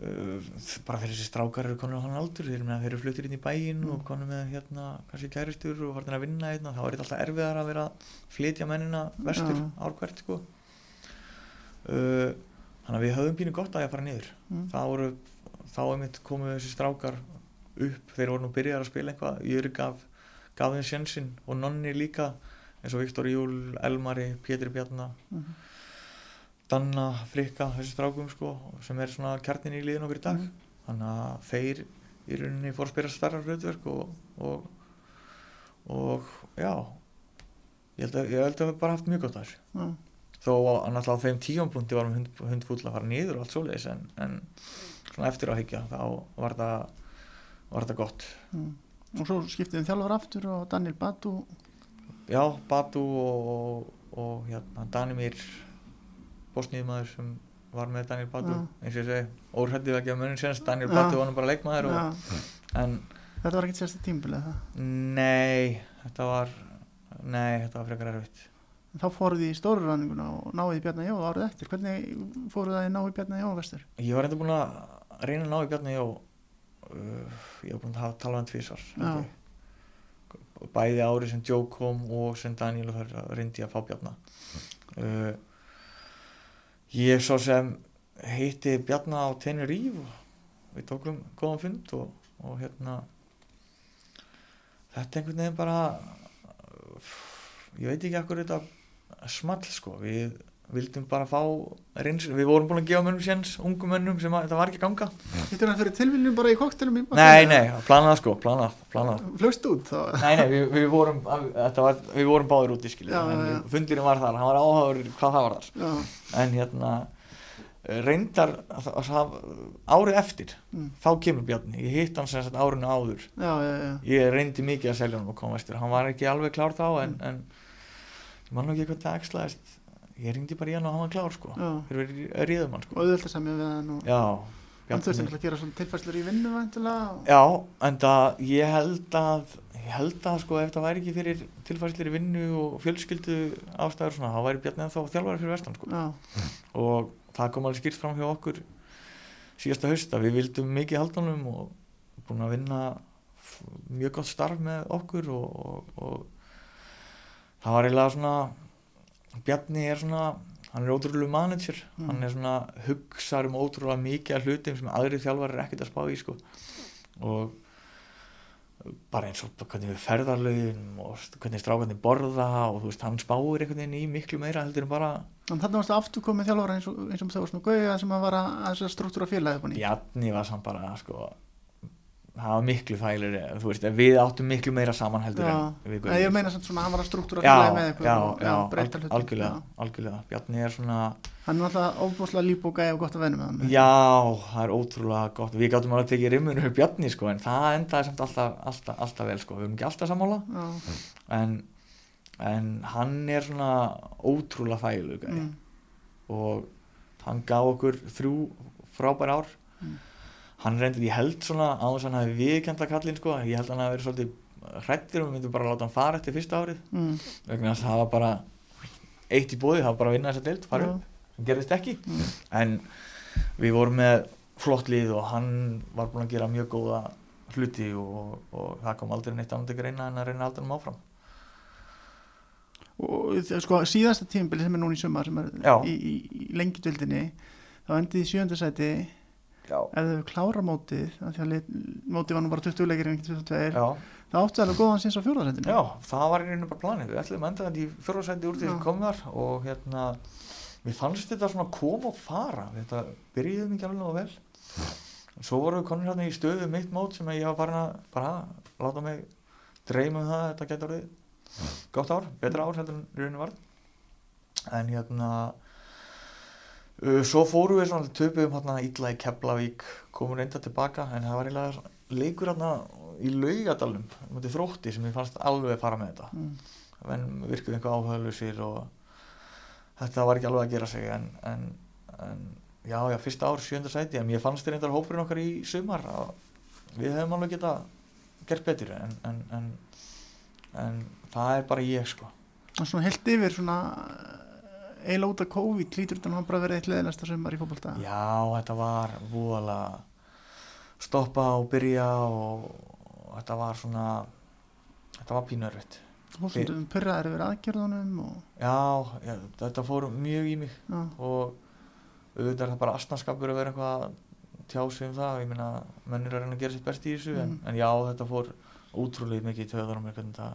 uh, bara þeir þessi strákar eru konur á hann aldur þeir, meina, þeir eru fluttir inn í bæinn og Mm. konur með hérna kannski kæristur og farin að vinna hérna þá er þetta alltaf erfiðar að vera að flytja mennina vestur Já. ár hvert sko uh, þannig að við höfum pínu gott að ég að fara niður mm. þá voru þá einmitt komu þessi strákar upp þeir voru nú byrjar að spila eitthvað Jöri gaf, gaf þeim sjensinn og Nonni líka eins og Viktor Júl, Elmari, Pétri Bjarnar Mhm. Danna, Frikka, þessi strákum sko sem er svona kjarnin í liðin okkur í dag Mhm. þannig að þeir í rauninni fór að spila starra hlutverk og, og og já ég held að, ég held að við bara haft mjög gott að þessu já, þó að náttúrulega á þeim tíjampunkti varum hund, hundfúll að fara niður og allt svoleiðis en, en svona eftir að higgja þá var það var það gott mm. og svo skiptiðum þjálfur aftur og Daniel Batu já, Batu og, og hérna Danimir bósnýðumæður sem var með Daniel Batu Já. eins og ég segi, órættið ekki að munum senast Daniel Já. Batu var nú bara leikmaður og, en þetta var ekkert sérstu tímbilið það nei þetta var nei, þetta var frekar erfitt. Þá fóruð þið í stóru ranninguna og náðið Bjarnar Jó árið eftir. Hvernig fóruð það í náðið Bjarnar Jó vestur ég var enda búin að reyna að ná í Bjarni Jó uh, ég var búin að hafa talað um tvísar. Bæði ári sem Joe kom og sem Daniel reyndi að fá Bjarna. Uh, ég svo sem hitti Bjarna á Tenerife og við tókum góðan fund og, og hérna þetta einhvern veginn bara ég veit ekki akkur þetta small sko. Við vildum bara fá reynslu, við vorum búin að gefa mönnum séns, ungum mönnum sem að, þetta var ekki að ganga. Hittur hann fyrir tilviljum bara í koktelum í nei, nei, planað sko, planað, Flögst út þá. Nei, nei, við, við vorum þetta var, við vorum báðir úti skilja Já, en fundurinn var þar, hann var áhugaður hvað það var þar. Já, en hérna reyndar að, að, að, árið eftir Mm. þá kemur Bjarni, ég hitt hann sem sagt árinu áður. Já, já, ég reyndi mikið að selja hann og koma vestur hann var ekki alveg klár þá en, Mm. en ég man nú ekki eitthvað það ekslaðist ég ringdi bara í hann og hann var klár sko Já. fyrir ríðum hann Og sko auðvitað semja við hann og já, hann þurfti að gera svona tilfæslur í vinnu væntilega. og- já, en það ég held að ég held að sko ef það væri ekki fyrir tilfærslir í vinnu og fjölskyldu ástæður svona, þá væri Bjarni ennþá þjálfari fyrir vestan sko Já, og það kom alveg skýrt fram hjá okkur síðasta haust að við vildum mikið halda honum og búin að vinna mjög gott starf með okkur og, og, og það var eiginlega svona Bjarni er svona hann er ótrúlega manager Mm. hann er svona hugsar um ótrúlega mikið af hlutum sem aðri þjálfar er ekkert að spá í sko. og bara eins og hvernig við ferðarlögin og hvernig strákarnir borða og þú veist, hann spáir einhvern veginn í miklu meira heldur en bara en þarna varstu aftur komið þjálfara eins og, eins og það var svona gauja sem að vara að að struktúra í. Bjarni var samt bara sko, það var miklu fælir þú veist, við áttum miklu meira saman heldur Já, en við ég meina svona að hann var að struktúra með ykkur já, og já, breyta al, algjörlega, algjörlega. Bjarni er svona, Hann er alltaf óbúslega líbúka og gott að venna með hann. já, það er ótrúlega gott. Við gáttum alveg að tekið rimmunum upp Bjarni sko, en það endaði samt alltaf, alltaf, alltaf vel sko. við erum ekki alltaf sammála. En, en hann er svona ótrúlega mm. mm, og hann gaf okkur þrjú frábær ár. Mm. Hann reyndi, ég held svona á þess að hann hafi viðkjönda kallinn sko, ég held að hann hafi verið svolítið hrættir og við myndum bara að láta hann fara eftir fyrsta árið. Mm, vegna þess að það var bara eitt í bóði, það var bara að vinna þessa deild fara Já. upp, sem gerðist ekki. Mm. en við vorum með flott lið og hann var búinn að gera mjög góða hluti og, og það kom aldrei neitt annað til greina en að reyna að halda hann áfram. Og sko síðasta tímabili sem er núna í sumar sem er í, í, í lengjadöldinni þá endið í sjöndasæti Já, ef þau klára mótið mótið var nú bara 20 leikir en ekki 22 já, þá áttu alveg góðan sinns á fjórðarsætinu já það var í rauninu bara planið. Við ætlum enda þetta í fjórðarsæti úr því við komum þar og hérna við fannst þetta svona koma og fara. Þetta byrjuðum ekki alveg nógu vel. Svo vorum við konur hérna í stöðu um mitt mót sem ég var farin að bara láta mig dreyma um það að þetta getur orðið gott ár, betra ár heldur en í rauninu var en hérna svo fórum við svona töpuðum hérna illa í Keflavík komum reynda tilbaka en það var eiginlega leikur hérna í laugadalum mútið þrótti sem ég fannst alveg fara með þetta mm. en virkuði einhver áhugaðlusir og þetta var ekki alveg að gera sig en, en, en já, já, fyrsta ár, sjönda sæti en ég fannst þér reyndar hópurinn okkar í sumar að við hefum alveg geta gert betur en, en, en, en það er bara ég sko og svona heilt yfir svona eiginlega út af COVID lítur þetta nú bara að vera eitt leðilegsta sumar í fótbolta. Já, þetta var voðalega stoppa og byrja og, þetta var svona þetta var pínurvitt fólkstundum pyrraðir yfir aðgerðunum og já, já, þetta fór mjög í mig já, og auðvitað er það bara astnarskapur að vera eitthvað að tjá sig um það. Ég meina, mennir að reyna að gera sitt best í þessu en, Mhm. en já, þetta fór ótrúlega mikið í töðunum hvernig þetta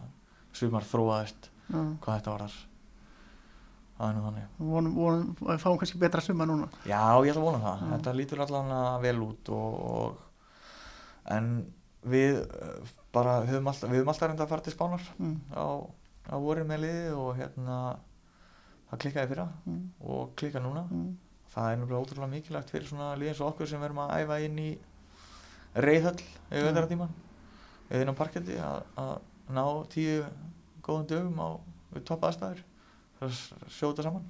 sumar þróaðist hvað þetta var þar það er nú þannig vonum, vonum fáum kannski betra sumar núna já, ég ætla að vona það, Já. þetta lítur allan vel út og, og en við eh, bara höfum alltaf, við höfum alltaf reynda að fara til Spánar mm. á, á vorin með liði og hérna það klikkaði fyrra Mm. og klikka núna Mm. það er náttúrulega ótrúlega mikilvægt fyrir svona lið eins og okkur sem verum að æfa inn í reyðhöll Já. yfir þetta tíma eða inn á parketti að, ná tíu góðum dögum á topp aðstæður sjóta saman.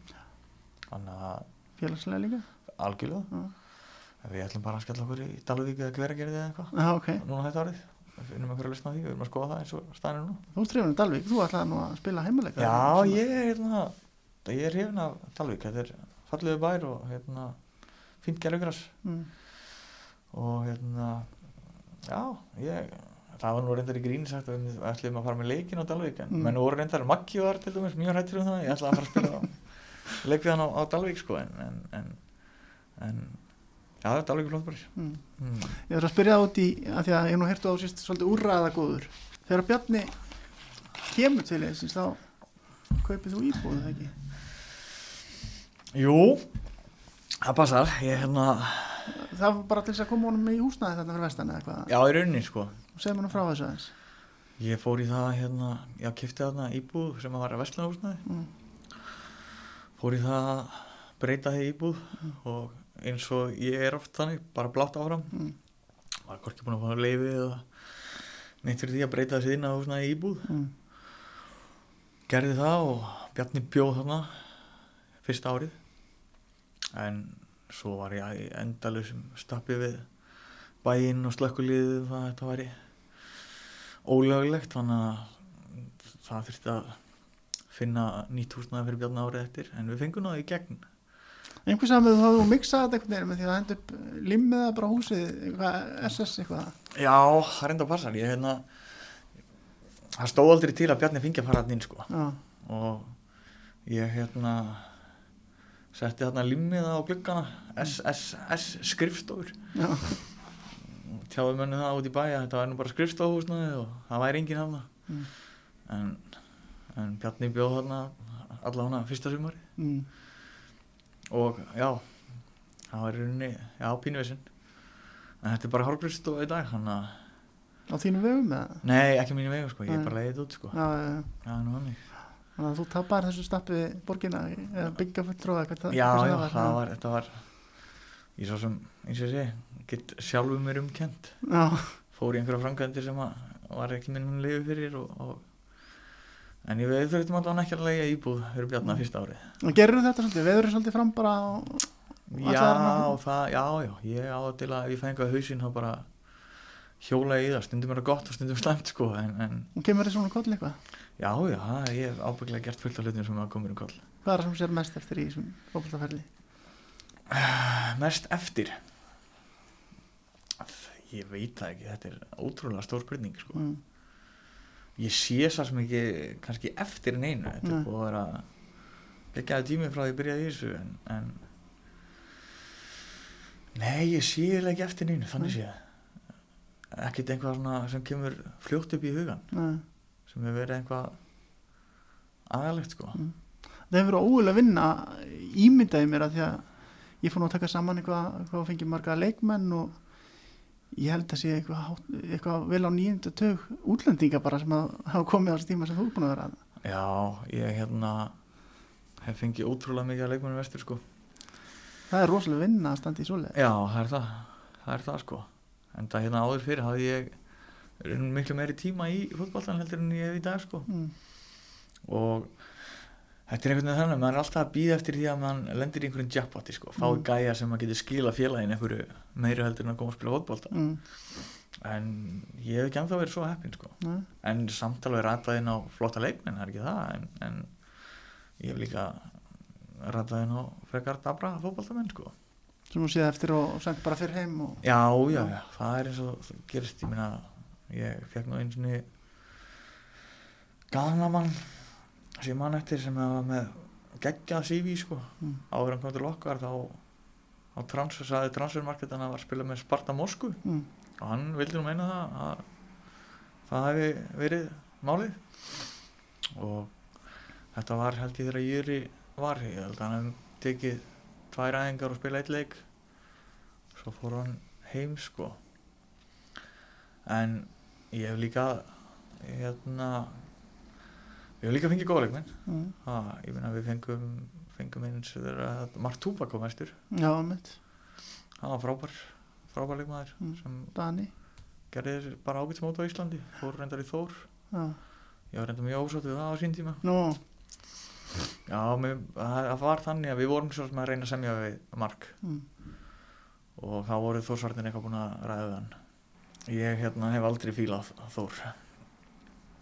Þannig að félagslega líka? Algjörlega. En við ætlum bara að skella okkur í Dalvík eða hveragerði eða eitthvað. Já, ok, núna þetta árið. Við finnum einhverju að listna því, við erum að skoða það eins og staðinu nú. Þú af Dalvík þú ætlaði nú að spila heimuleika Já, ég er hérna ég er hérna Dalvík, þetta er fallegu bær og hérna fínt gerðugras mm. og hérna já, ég það var nú reyndar í gríni sagt að við ætlum að fara með leikin á Dalvík en Mm. menn voru reyndar Maggi var til dæmis mjög hættur um það, ég ætlaði að fara að spila á- leik við hann á, á Dalvík sko en, en, en, en já, Dalvík er flott bara Mm. mm. ég þarf að spyrja það út í að því að ég nú hértu á síst svolítið úrraða góður þegar Bjarni kemur til þess þá kaupið þú íbúðu það ekki Jú, það passar ég hérna, það var bara til þess að koma honum í húsnaði þarna fyrir vestan eða hvað já í rauninni sko segja mér nú frá þessu aðeins. Ég fór í það hérna, já, kifti þarna íbúð sem að var að vestlunarhúsnaði mm. fór í það að breyta því íbúð og eins og ég er oft þannig bara blátt áfram. Mm. var hvorki búin að fá leifi eða neitt fyrir því að breyta þessi inn á svona íbúð. Mm. gerði það og Bjarni bjóð þarna fyrsta árið. En svo var ég endalusum stappi við bæinn og slökkuliðið um það að þetta væri ólöglegt þannig að það þurfti að finna nýtt húsnaði fyrir Bjarni árið eftir en við fengum það í gegn. Einhvers að með þú hafði miksað þetta einhvern veginn með því að henda upp limmiða bara húsið, eitthvað, SS eitthvað? Já, það enda að passa ég hérna það stóð aldrei til að Bjarni fengi að fara hann inn sko. Og ég hérna setti þarna limmiða á gluggana SSS skrifstofur. Já, tjáði mönnu það út í bæja þetta væri nú bara skrifstofhúsnaði og það væri enginn hafna Mm. en, en Bjarni bjóð þarna allavega fyrsta sumari mm. og já það var í rauninni, já pínuvisinn en þetta er bara hálfgriðstofa í dag þannig að, á þínum vegum eða? nei ekki mínu vegu sko, ég er bara leiðið út sko Já, já, já. já, nú hann þannig að þú tapar þessu stappi borgina eða byggja fulltróða það, já, já, það það var, þetta var ég svo sem, eins og ég segi get sjálfur mér umkent fór í einhverja framkvæmdir sem var ekki minn hann lifi fyrir og, og en ég veið þurftum alltaf ekki að lega íbúð fyrir bjarnar fyrsta árið. Og gerur þetta svolítið, veður svolítið fram bara já, það, já, já, ég á það til að ef ég fengi að hausinn þá bara hjóla í það, stundum er það gott og stundum slæmt sko, en, en og kemur þið svona koll eitthvað? Já, já, ég hef ábygglega gert fullt af hlutum sem að komur um koll. Hvað er það sem sér mest eftir í þessum fókbaltaferli mest eftir ég veit það ekki þetta er ótrúlega stór spurning sko. mm. ég sé það sem ekki kannski eftir en einu þetta Nei. er búið að vera geggjaði tími frá því að byrja í þessu en, en nei, ég sé það ekki eftir neinu þannig Nei. sé það ekkert einhvað svona sem kemur fljótt upp í hugan Nei. sem hefur verið einhvað aðalegt sko Mm. það hefur verið ógulega að vinna ímyndaði mér að því að ég fór nú að taka saman eitthvað, eitthvað og fengi marga leikmenn og ég held að sé eitthvað, eitthvað vel á nýjönda tög útlendinga bara sem að hafa komið á þessu tíma sem þú er búin að vera að já, ég hérna hef fengið ótrúlega mikið að leikmennu vestur sko. Það er rosalega vinna að standa í svoleið Já, það er það, það er það sko. En það hérna áður fyrir hafði ég miklu meiri tíma í fótboltan heldur en ég hef í dag sko. Mm. og þetta er einhvern veginn þannig, maður er alltaf að býða eftir því að mann lendir í einhverjum jackpoti sko, fái Mm. gæja sem maður getur skila félagin einhverju meiri heldur en að koma að spila fótbolta Mm. en ég hef ekki ennþá verið svo heppin sko Nei. en samtalið rataði inn á flotta leikmenn, það er ekki það en, en ég hef líka rataði inn á frekar dabra fótboltamenn sko sem þú séð eftir og, sendt bara fyrir heim og, Já, já, já, það er eins og gerist, ég meina, ég fekk nú eins og ganamann sem ég mann eftir sem var með geggjað CV, sko, Mm. áður en kom til okkar þá, þá transfer, saði transfermarket hann að var að spila með Sparta Moskvu mm. og hann vildi nú meina það að það hefði verið málið og þetta var held ég þegar Júri var, ég held að hann hefði tekið tvær æðingar og spila eitt leik svo fór hann heim sko en ég hef líka hérna ég hef líka fengið góða leikmenn. Mm. ha, ég meina við fengum fengum eins Mark Tupac kom mestur já, mitt, hann var frábær frábær leikmaður Mm. Dani. gerði þér bara ágætsmót á Íslandi fór reyndar í Þór. Já, ég var reyndar mjög ósátt við það á sín tíma. Nú, já, mér, það það var þannig að við vorum svo sem að reyna að semja við Mark. Mm. og þá voru Þórsvartin eitthvað búin að ræða hann. Ég hérna hef aldrei fílað Þór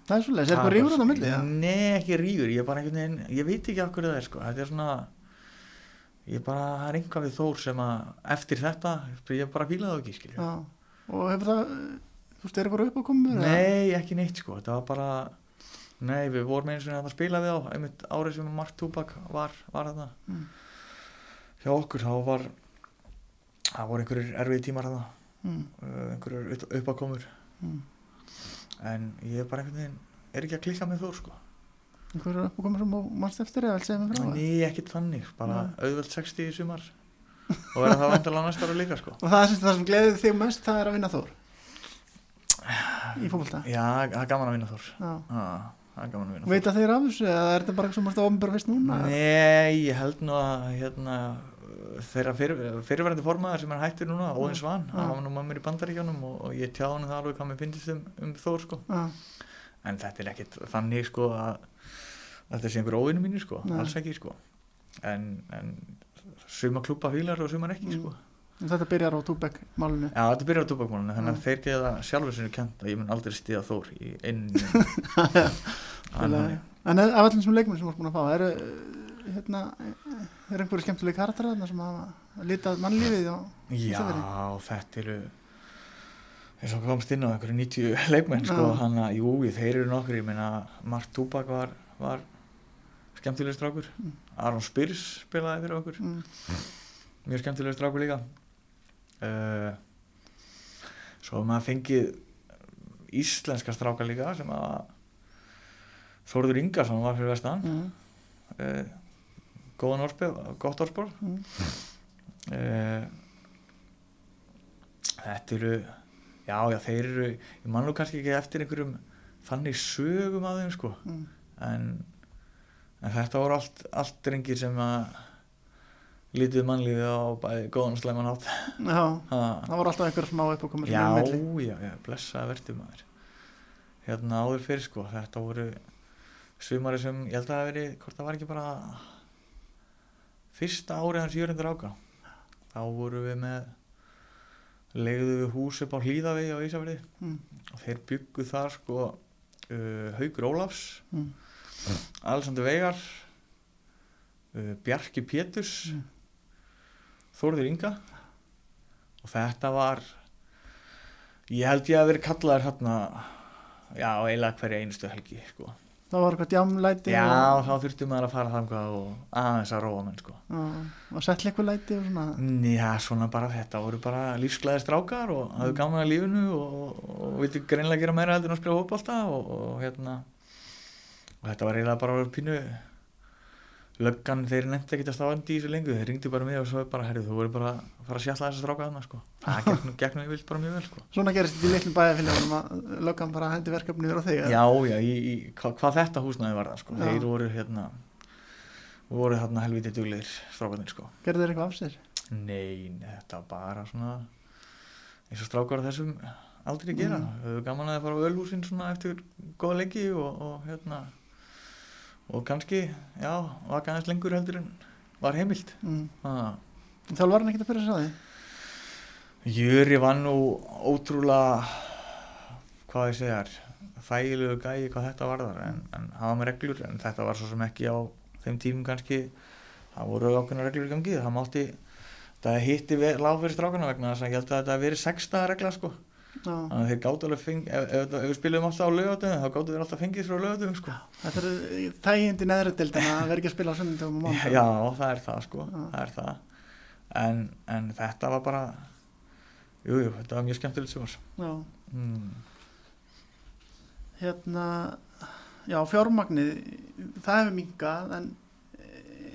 það er svolítið, er eitthvað rífur þetta á milli ja? Nei, ekki rífur, ég er bara einhvern veginn ég veit ekki af hverju það er sko þetta er svona ég er bara, það er einhvað við Þór sem að eftir þetta, ég bara fílaði það ekki skilja já, og hefur það þú er eitthvað upp á komið Nei, ekki neitt sko, þetta var bara Nei, við vorum eins og að spila við á einmitt árið sem Mark Tupac var, var þarna Mm. hjá okkur, þá var það voru einhverjir erfið tímar þarna mm. einhverjir upp- Mm. En ég er bara einhvern veginn er ekki að klikka með Þór sko. Einhver er upp á komið sem þú mannst eftir eða vilt segja mig frá það? Nei, ekkert þannig, bara Nei. auðveld 60 í sumar. Og verða það vandalega næsta ára líka sko. Og það, sem, sem gleðið þig mest það er að vinna Þór? Í fólkvölda Já, það er gaman að vinna Þór. Það er gaman að vinna veit að þeir af þessu eða er þetta bara eitthvað sem þú ert að ofnbæra fyrst núna? Nei, ég held nú að hérna þeirra fyrir, fyrirverandi formaður sem er hættur núna, Óðin Svan Já. hann var nú með mér í bandaríkjónum og, og ég tjáði hann það alveg hvað mér finnst um, um Þór sko. En þetta er ekkit þannig sko að að þetta sé einhver óvinni mínir sko, Nei. alls ekki sko en, en suma klúpa fílar og sumar ekki Mm. sko en þetta byrjar á Túbek málunu. Já, þetta byrjar á túbakmálunum, þannig að þeir geða sjálfur sinni kent að ég mun aldrei stíða Þór í Spila- En af allir þessum leikmenn sem ert búin að fá, eru, hérna, er einhverju skemmtilegi karakter þarna sem hafa litað mannlífið á Já, þetta eru eins og komst inn á einhverju 90 leikmenn sko, hann að, jú, þeir eru nokkur ég meina, Mark Túbak var, var skemmtileg strákur. Mm. Aron Spyrs spilaði fyrir okkur. Mm, mjög skemmtileg strákur líka. Uh, svo maður fengið íslenska strákar líka sem að Þórður Ingarsson var fyrir vestan. Mm, uh, góðan orðspil, gott orðspil mm. uh, þetta eru já já þeir eru ég man nú kannski ekki eftir einhverjum þannig sögum að þeim sko Mm. en, en þetta voru allt, allt drengir sem að lítið mannlífið á bæði góðan og slæman hátt Já, ha, það voru alltaf einhverja smá upp og komið sem er milli. já, já, blessaði verðum maður hérna áður fyrir sko þetta voru sumari sem ég held að það verið, hvort það var ekki bara fyrsta árið hans Jörgundur Áka þá voru við með legðu við hús upp á Hlíðavegi á Ísafriði Mm, og þeir byggu þar sko uh, Haugur Ólafs mm, Alexander Veigar uh, Bjarki Péturs Mm. Þórður Inga. Og þetta var ég held ég að verið kallaður hérna já, eiginlega hverja einustu helgi sko. Það var eitthvað djamlæti já, og, þá þurfti maður að fara þangað og aðeins að róa menn sko. og settla eitthvað læti og svona. já, svona bara þetta voru bara lífsglæði strákar og hafðu gaman að lífinu og, og, vildi greinlega gera meira heldur en að spila hópálta og, og hérna og þetta var eiginlega bara pínu löggan, þeir nefndi ekki að stáðandi í þessu lengu, þeir ringdi bara mig og svo bara, herrið, þú voru bara að fara að sjalla þessa stráka þarna, sko. Það gegnum, gegnum ég vilt bara mjög vel, sko. Svona gerist þetta í litlum bæðafélagum að löggan bara hendi verkefni yfir á þig. Já, já, í, í, hvað, hvað þetta húsnaði var það, sko. Já. Þeir voru, hérna, voru þarna helviti duglegir strákarnir, sko. Gerðu þeir eitthvað af sér? Nei, nei, þetta bara svona, eins og strákar þessum aldrei gera. Mm. Og, og og kannski, já, vaka aðeins lengur heldur en var heimilt. Mm. Ah. Þjálf var hann ekkert að byrja að sá því? Jöri var nú ótrúlega hvað ég segjar þægilegu gæi hvað þetta varðar en, en hafa með reglur en þetta var svo sem ekki á þeim tímum kannski það voru ákveðna reglur í gangi það mátti það hitti lág fyrir strákana vegna þess að ég held að þetta verið sexta regla sko. Þannig að þeir gáttu alveg feng ef, ef, ef við spilum alltaf á lögatöðum þá gáttu þeir alltaf fengið frá lögatöðum sko Þetta er þægindi neðri dildin að vera ekki að spila á mánu. já það er það sko það er það en, en þetta var bara jújú jú, þetta var mjög skemmtilegt sem var Já. mm. Hérna, já, fjármagnið, það hefur minkað en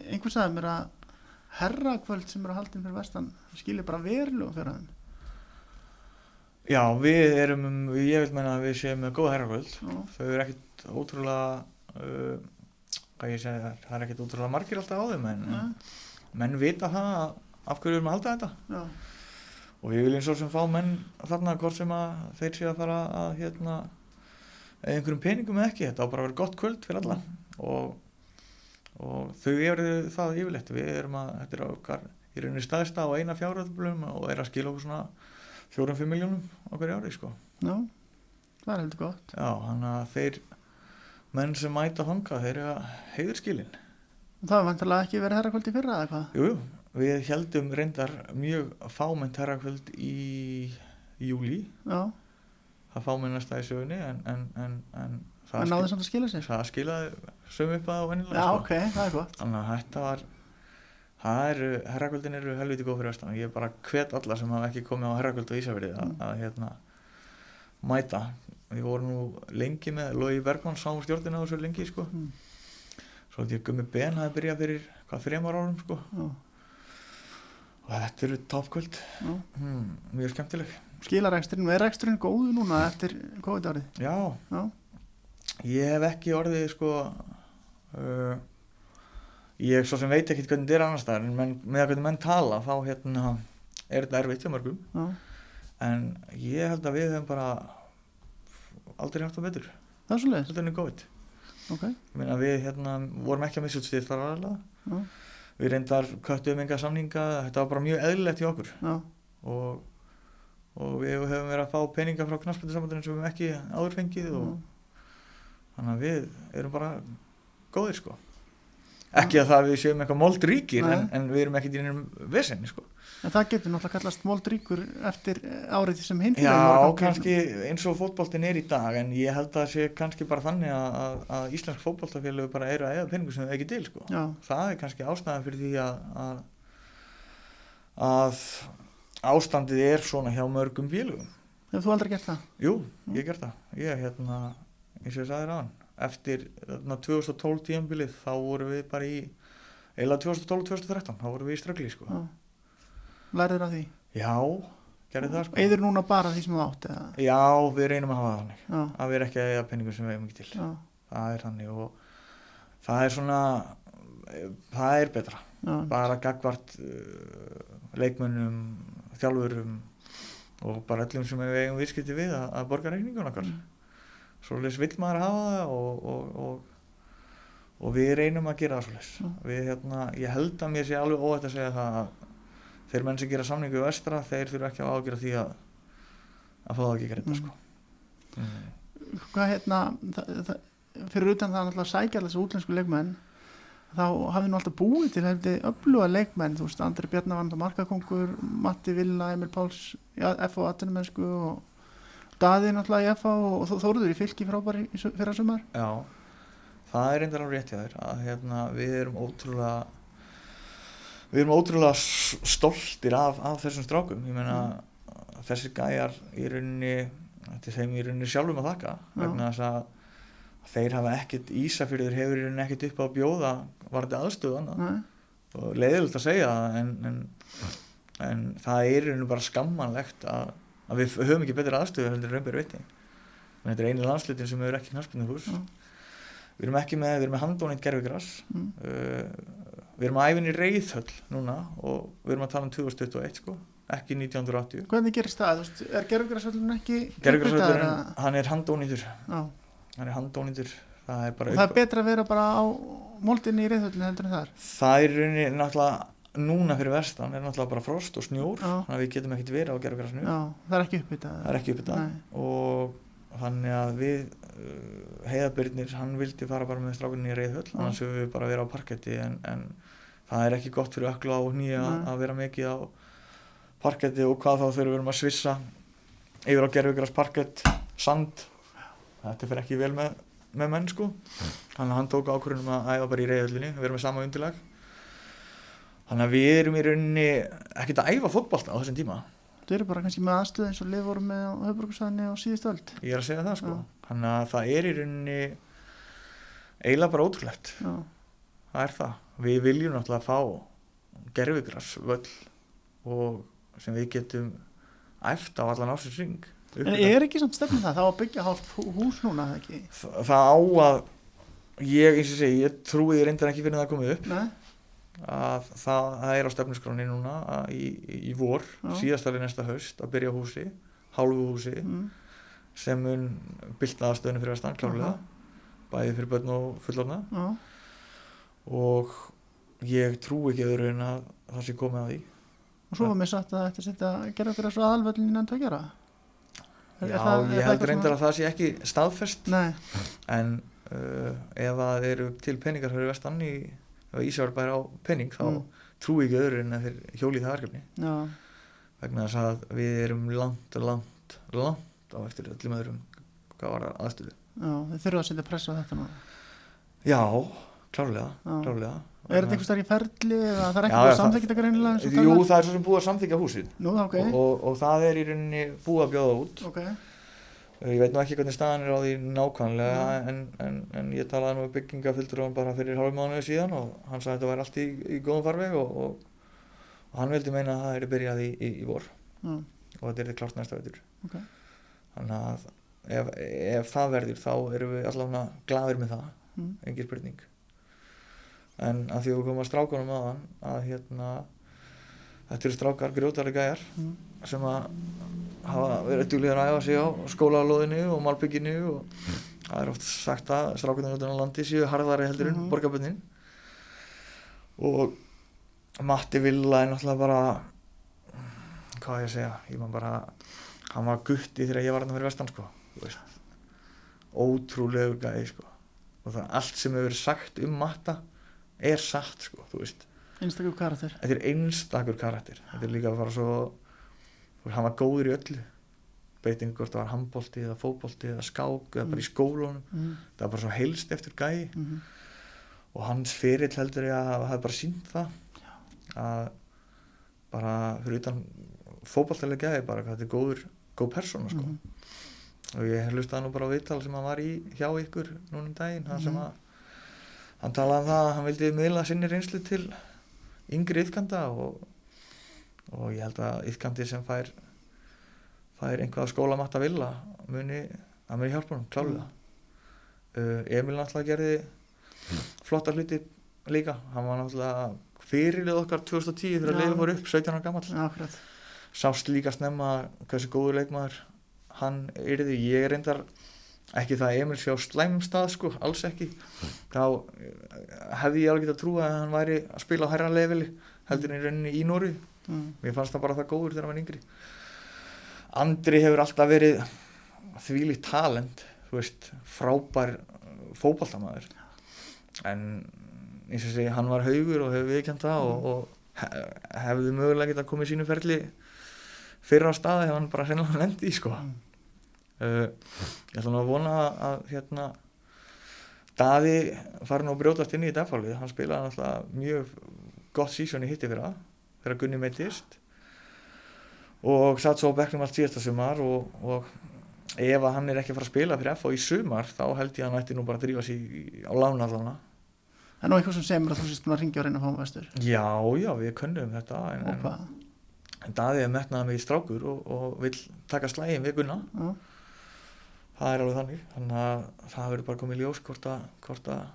einhvern sagði mér að herrakvöld sem eru að haldin fyrir vestan skilir bara verilegu fyrir þeim. Já, við erum, um, ég vil meina að við séum með góða herrakvöld. Já. Þau eru ekkit ótrúlega, uh, hvað ég segi það, er ekkit ótrúlega margir alltaf á þeim, en, en menn vita það að- af hverju við erum að halda þetta. Já. Og við viljum svo sem fá menn þarna hvort sem að þeir séu að fara að, hérna, einhverjum peningum eða ekki, þetta á bara að vera gott kvöld fyrir alla. Og, og þau eru það yfirleitt, við erum að, þetta er okkar, í rauninni staðista á eina fjárhaldblum og er að skila okkur svona fjórum-fimm miljónum á hverju ári, sko. Já, það er heldur gott. Já, hann að þeir menn sem mæta þanga, þeir eru að heiður skilin. Það var vantilega ekki verið herrakvöld í fyrra eða hvað? Jú, jú, við heldum reyndar mjög fámennt herrakvöld í júli, Já, það fámennasta í sögunni, en, en, en, en það, sér. það skilaði sömu upp að Já, vennilega. sko. ok, það er gott. Þannig að þetta var, það eru, herrakvöldin eru helviti góð fyrir vestan. Ég er bara hvet alla sem hafa ekki komið á herrakvöld á Ísafirði að, Mm. að hérna, mæta. Við vorum nú lengi með Lói Bergmann sá stjórnina þessu lengi, sko. Mm. Svo held ég Gummi Ben hafi byrjað fyrir hvað þremar árum sko Já, og þetta eru toppkvöld já. hmm, mjög skemmtileg Skilareksturinn, er reksturinn góðu núna eftir COVID-árið? já, Já, ég hef ekki orðið sko uh, ég svo sem veit ekkert hvernig þetta er annars staðar en menn, með að hvernig menn tala þá hérna er þetta erfitt hjá mörgum. Já, en ég held að við hefum bara aldrei haft það betur. Það er svo leiðis, þetta er nú góðið ok, ég meina við hérna vorum ekki að missa út aðalega já, við reyndar köttum enga samninga þetta var bara mjög eðlilegt hjá okkur. Já, og, og við höfum verið að fá peninga frá knaspundasambandinu sem við höfum ekki áður fengið og þannig að við erum bara góðir sko ekki að það við séum eitthvað mold ríkir Nei. en, en við erum ekkert í einum vesenni sko. En það getur náttúrulega kallast moldríkur eftir árið sem hinn já, kannski eins og fótboltin er í dag en ég held að það sé kannski bara þannig að, að, að íslensk fótboltafélög bara eru að eða peningu sem þau ekki til sko. Það er kannski ástæðan fyrir því að, að, að ástandið er svona hjá mörgum félögum. Hefur þú aldrei gert það? Jú, ég gert það. Ég hérna, eins og ég sagði ráðan eftir þarna, 2012 tíambilið þá vorum við bara í eila 2012-2013, þá vorum við í ströggli sko. Já. lærið af því? Já, gerði það sko. Eður núna bara því sem þú átt eða? Já, við reynum að hafa það þannig. Já, að við erum ekki að eiga peningum sem við eigum ekki til. Já, það er þannig og það er svona það er betra. Bara gagvart uh, leikmönnum, þjálfurum og bara öllum sem við eigum viðskipti við að, að borga reikningun okkar svoleiðis vill maður hafa það og, og, og, og við reynum að gera það svoleiðis við hérna, ég held að mér sé alveg óætt að segja það að þeir menn sem gera samningu í vestra, þeir þurfa ekki að ágjöra því að að fá það ekki greita Mm. sko mm. hvað hérna það, það, fyrir utan það náttúrulega sækja þessu útlensku leikmenn þá hafði nú alltaf búið til hefði öfluga leikmenn, þú veist, Andri Bjarnavand og Markakongur, Matti Villa, Emil Páls F.O. Atvinnumennsku og Daði náttúrulega í F.O. og Þó- Þóruður í fylki frábæri í su- fyrra sumar. Já, það er reyndar alveg rétt hjá þér að hérna, við erum ótrúlega við erum ótrúlega s- stoltir af, af þessum strákum. Ég meina þessir gæjar í rauninni þetta er þeim í rauninni sjálfum að þakka vegna þess að þeir hafa ekkert Ísafjörður hefur í rauninni ekkert upp á að bjóða var þetta Nei, og leiðilegt að segja en, en, en það er í rauninni bara skammanlegt að, að við höfum ekki betur aðstöðu heldur en raunbæri viti menn þetta er eini landslutin sem hefur ekki knarspinduhús Já. við erum ekki með, við erum með handónið gerfigras mm, uh, við erum að æfinni reyðhöll núna og við erum að tala um 2021 sko, ekki 1980 hvernig gerist það, er gerfugrasvöldun ekki uppgötvaður, hann er handónýtur. Hann er handónýtur. Það er það er betra að vera bara á moldinni í reyðhöllinu heldur en þar? Það er í rauninni náttúrulega núna fyrir vestan er náttúrulega bara frost og snjór Já. þannig að við getum ekkert verið á gerfigrasnu Já, það er ekki uppbyttað það er ekki upp þetta Nei. og þannig að við uh, heiðabyrnir, hann vildi fara bara með strákunni í reyðhöll, annars höfum við bara verið á parketti en, en það er ekki gott fyrir ökla og nýja Nei. að vera mikið á parketti og hvað þá þegar við erum að svissa yfir á gerfugras parkett sand. Þetta fyrir ekki vel með, með menn sko. Þannig að hann tók ákvörðunum að æfa bara í reyðhöllinni við erum með sama undirlag þannig að við erum í rauninni ekkert að æfa fótbolta á þessum tíma. Þú eru bara kannski með aðstöð eins og lið voru með á höfbruksæðinni á síðust öld. Ég er að segja það sko. Þannig að það er í rauninni eiginlega bara ótrúlegt. Já, það er það. Við viljum náttúrulega fá gerfigras völl og sem við getum æft á allan ásins ring En er ekki samt stefnum það, þá að byggja hálft hú- hús núna, eða ekki? Þa, það á að ég eins og segi, ég trúi ég reyndar ekki fyrir það að komið upp. Nei, að það, það er á stefnuskráni núna að í, í vor, síðastalið næsta haust að byrja húsi, hálfu húsi mm, sem mun bylta aðstöðinu fyrir að stann klárlega bæði fyrir börn og fullorna já, og ég trú ekki öðru en að það sé komið að því. Og svo var mér sagt að þetta setja gera fyrir svo aðalvöllin innan tveggera Já, ég held reyndar að það sé ekki staðfest. Nei, en uh, ef að eru til peningar fyrir vestan í ef Ísar bæri á pening þá Mm. trúi ekki öðru en þeir hjóli það verkefni. Já, vegna þess að við erum langt, langt, langt á eftir öllum öðrum hvað var aðstöðu. Já, þið þurfa að setja pressa á þetta núna Já, klárlega, klárlega. Er þetta einhvers þar í ferli eða það er ekki Já, búið já, samþekkt að greinilega eins og Jú, það er svo sem búið að samþykja húsið. Nú, ok, og, og, og það er í rauninni búið að bjóða út. Ok, Ég veit nú ekki hvernig staðan er á því nákvæmlega en, en, en ég talaði nú við byggingafyldur bara fyrir hálfum mánuði síðan og hann sagði að þetta væri allt í, í góðum farveg og, og, og hann vildi meina að það er byrjað í, í, í vor já, og þetta er klárt næsta veitur. ok Þannig að ef, ef það verður þá erum við allavega gladir með það, mm. engin spurning. en að því að við komum að strákunum aðan að hérna þetta eru strákar grjótari gæjar Mm. Sem að hafa verið djúlega að æfa sig á skólalóðinu og malbygginu og það er oft sagt að strákunum út á landi séu harðari heldur en Mhm. borgarbönnin og Matti Villa er náttúrulega bara hvað ég segja ég man bara, hann var gutti þegar ég var hann fyrir vestan sko ótrúlegur gæði sko. Og það allt sem hefur verið sagt um Matta er satt sko þú veist. Einstaklega karakter. þetta er einstakur karakter. Þetta er líka bara svo hann var góður í öllu beiting hvort það var handbólti eða fótbólti eða skák eða bara í skólunum Mm. það var bara svo heilst eftir gæi Mm. og hans ferill heldur ég að það hefði bara sínt það að bara fyrir utan fótballtælega gæði bara þetta er góður góð persóna sko Mhm. og ég hlustaði nú bara á viðtal sem hann var í hjá ykkur núna um daginn mm sem Mhm. að hann talaði um það að hann vildi miðla sinni reynslu til yngri yfkanda og, og ég held að yfkandi sem fær fær einhvað skóla matta vilja muni, það muni hjálpa hann klálega uh, Emil náttúrulega gerði flotta hluti líka. Hann var náttúrulega fyrirlið okkar 2010 þegar leiði fór upp 17 ára gammal sást líka snemma hversu góður leikmaður hann yrði, ég reyndar ekki það að Emil sé á slæmum stað sko, alls ekki. Þá eh, hefði ég alveg getað trúa að hann væri að spila á hærra leveli heldur í rauninni í Nóri Mm. mér fannst það bara það góður þegar var yngri Andri hefur alltaf verið þvílíkt talent þú veist, frábær fótballtamaður en eins og segi, hann var haugur og hefur viðkjönd það og, og he- hefði mögulega getað komið sínu ferli fyrir á staði hefði hann bara hreinlega lendi í sko Mm. uh, ég ætla nú að vona að hérna Daði fari nú að brjótast inn í defalið, hann spilaði náttúrulega mjög gott sísón í hitti fyrir það þegar Gunni meittist og satt svo á bekknum allt síðasta sumar og, og ef að hann er ekki að fara að spila fyrir FH í sumar þá held ég að hann ætti nú bara að drífa í- á lána allana Það er nú eitthvað sem semur að þú sést búin að ringja og reyna að fá um vestur. Já, já, við könnum þetta en, en, en Daði er metnaða mig í strákur og, og vill taka slægin við Gunna Já. það er alveg þannig þannig að það verður bara komið í ljós hvort að, hvort að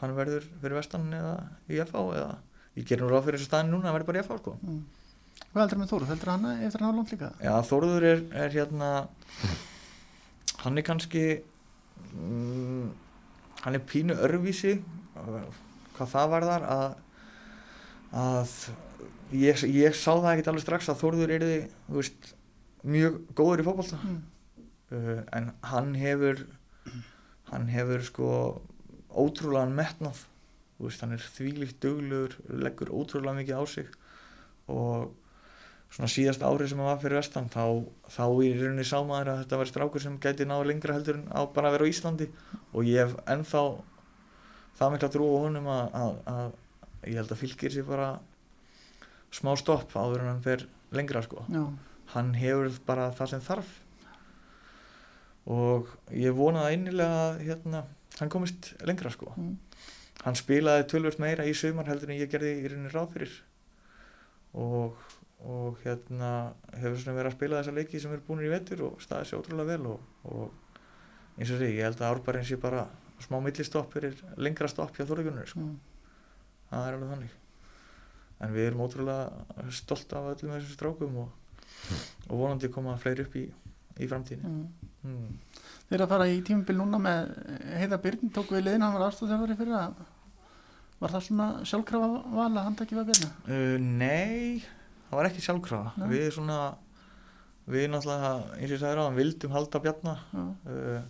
hann verður fyrir vestan eða í FH eða ég ger nú ráð fyrir þessu staðin núna að hann verður bara í FH sko. Mm. Hvað heldur með Þóru? Heldur hann eftir að ná langt líka? Já, Þórður er, er hérna hann er kannski mm, hann er pínu örvísi hvað það varðar að að ég, ég sá það ekkert alveg strax að Þórður er veist, mjög góður í fótbolta Mm. uh, en hann hefur hann hefur sko ótrúlegan metnað veist, hann er þvílíkt duglegur leggur ótrúlega mikið á sig. Og svona síðast árið sem hann var fyrir vestan þá, þá í rauninni sá maður að þetta var strákur sem gæti náðu lengra heldur en á bara að vera á Íslandi. Og ég hef ennþá það mikla trú á honum að, að, að ég held að fylgir sér bara smá stopp áður en hann fer lengra sko. Já. hann hefur bara það sem þarf. Og ég vonaði innilega að hérna, hann komist lengra sko. Mm. Hann spilaði tölvöld meira í sumar heldur en ég gerði í rauninni ráð fyrir og, og hérna hefur svona verið að spila þessa leiki sem eru búinir í vetur og staðið sér ótrúlega vel og, og eins og því, ég held að árbærin sé bara smá millistopp fyrir lengra stopp hjá Þorðugunur sko. Mm. það er alveg þannig en við erum ótrúlega stolt af öllum þessum strákum og, og vonandi koma fleiri upp í, í framtíðinu Mm. mm. Þeir að fara í tímabil núna með Heiða Byrn, tók við liðin, hann var aðstofþjálfari fyrir að var það svona sjálfkrafa val að við að byrna? Uh, nei, það var ekki sjálfkrafa. Nei. Við svona, við náttúrulega, eins og ég sagði ráðan, vildum halda Bjarna. Uh,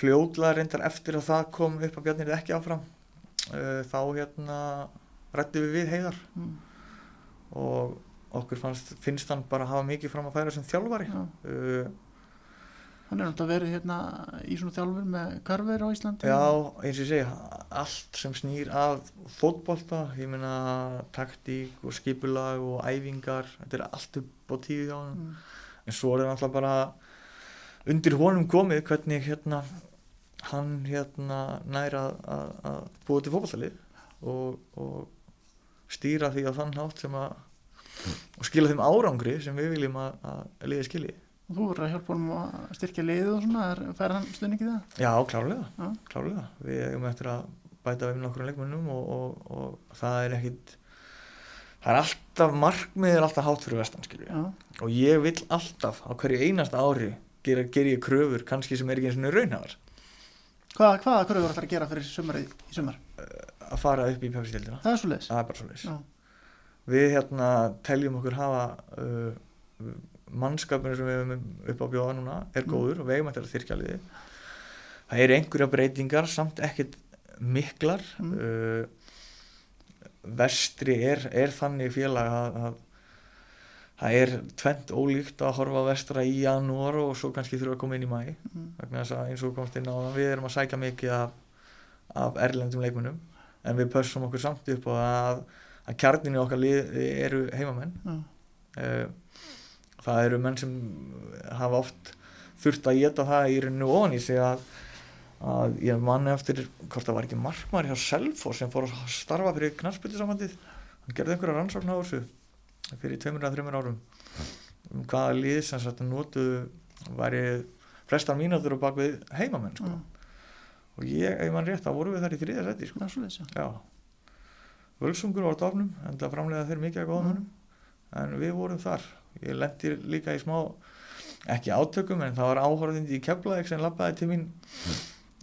fljóðlega reyndar eftir að það kom upp að Bjarni er ekki áfram. Uh, þá hérna rættum við við heiðar Mm. og okkur fannst, finnst hann bara hafa mikið fram að færa sem þjálfari. Hann er náttúrulega verið hérna í svona þjálfur með körfur á Íslandi. já, eins og ég segi, allt sem snýr að fótbolta, ég meina taktík og skipulag og æfingar, þetta er allt upp á tíu hjá hann. Mm. en svo er það náttúrulega bara undir honum komið hvernig hérna hann hérna næra að, að, að búa til fótballtalið og, og stýra því á þann hátt sem að og skila þeim árangri sem við viljum að, að liði skilji Og þú verður að hjálpa honum að styrkja liðið og svona, er, fær hann stuðningi það? Já, klárlega, Já. klárlega við eigum eftir að bæta við nokkur leikmennum og, og, og það er ekkit það er alltaf markmið er alltaf hátt fyrir vestan skilju Já, og ég vil alltaf á hverju einasta ári gera, gera ég kröfur kannski sem er ekki eins og raunhafar Hvað, hvaða kröfur ætlar að gera fyrir sumarið í sumar? að fara upp í pepsitildina Það er svo leiðis. það er bara svo leys Já, við hérna teljum okkur hafa uh, mannskapinu sem við hefum upp á bjóða núna er Mm. góður og við eigum eftir að þyrkja liði það eru einhverja breytingar samt ekkit miklar. Mm. uh, vestri er, er þannig félag að, að það er tvent ólíkt að horfa vestra í janúar og svo kannski þurfa að koma inn í mæ mm, vegna þess að eins og komst inn á það við erum að sækja mikið af, af erlendum leikmunum en við pössum okkur samt upp á að, að kjarninni okkar lið eru heimamenn. Já, Eh, það eru menn sem hafa oft þurft að geta það í rauninu ofan í sig að, að ég manni eftir hvort það var ekki markmar hjá Selfoss sem fór að starfa fyrir knarspillisambandið hann gerði einhverja rannsókn á þessu fyrir 200-300 árum um hvaða lið sem sagt notuðu væri flestar mínútur og bak við heimamenn sko. já, og ég, ef mann rétt, þá vorum við þar í þriðja seti sko. Völsungur var á dofnum en það framlega þeir mikið að góða Mm. en við vorum þar ég lendi líka í smá ekki átökum en það var áhorðindi í Keflavík sem labbaði til mín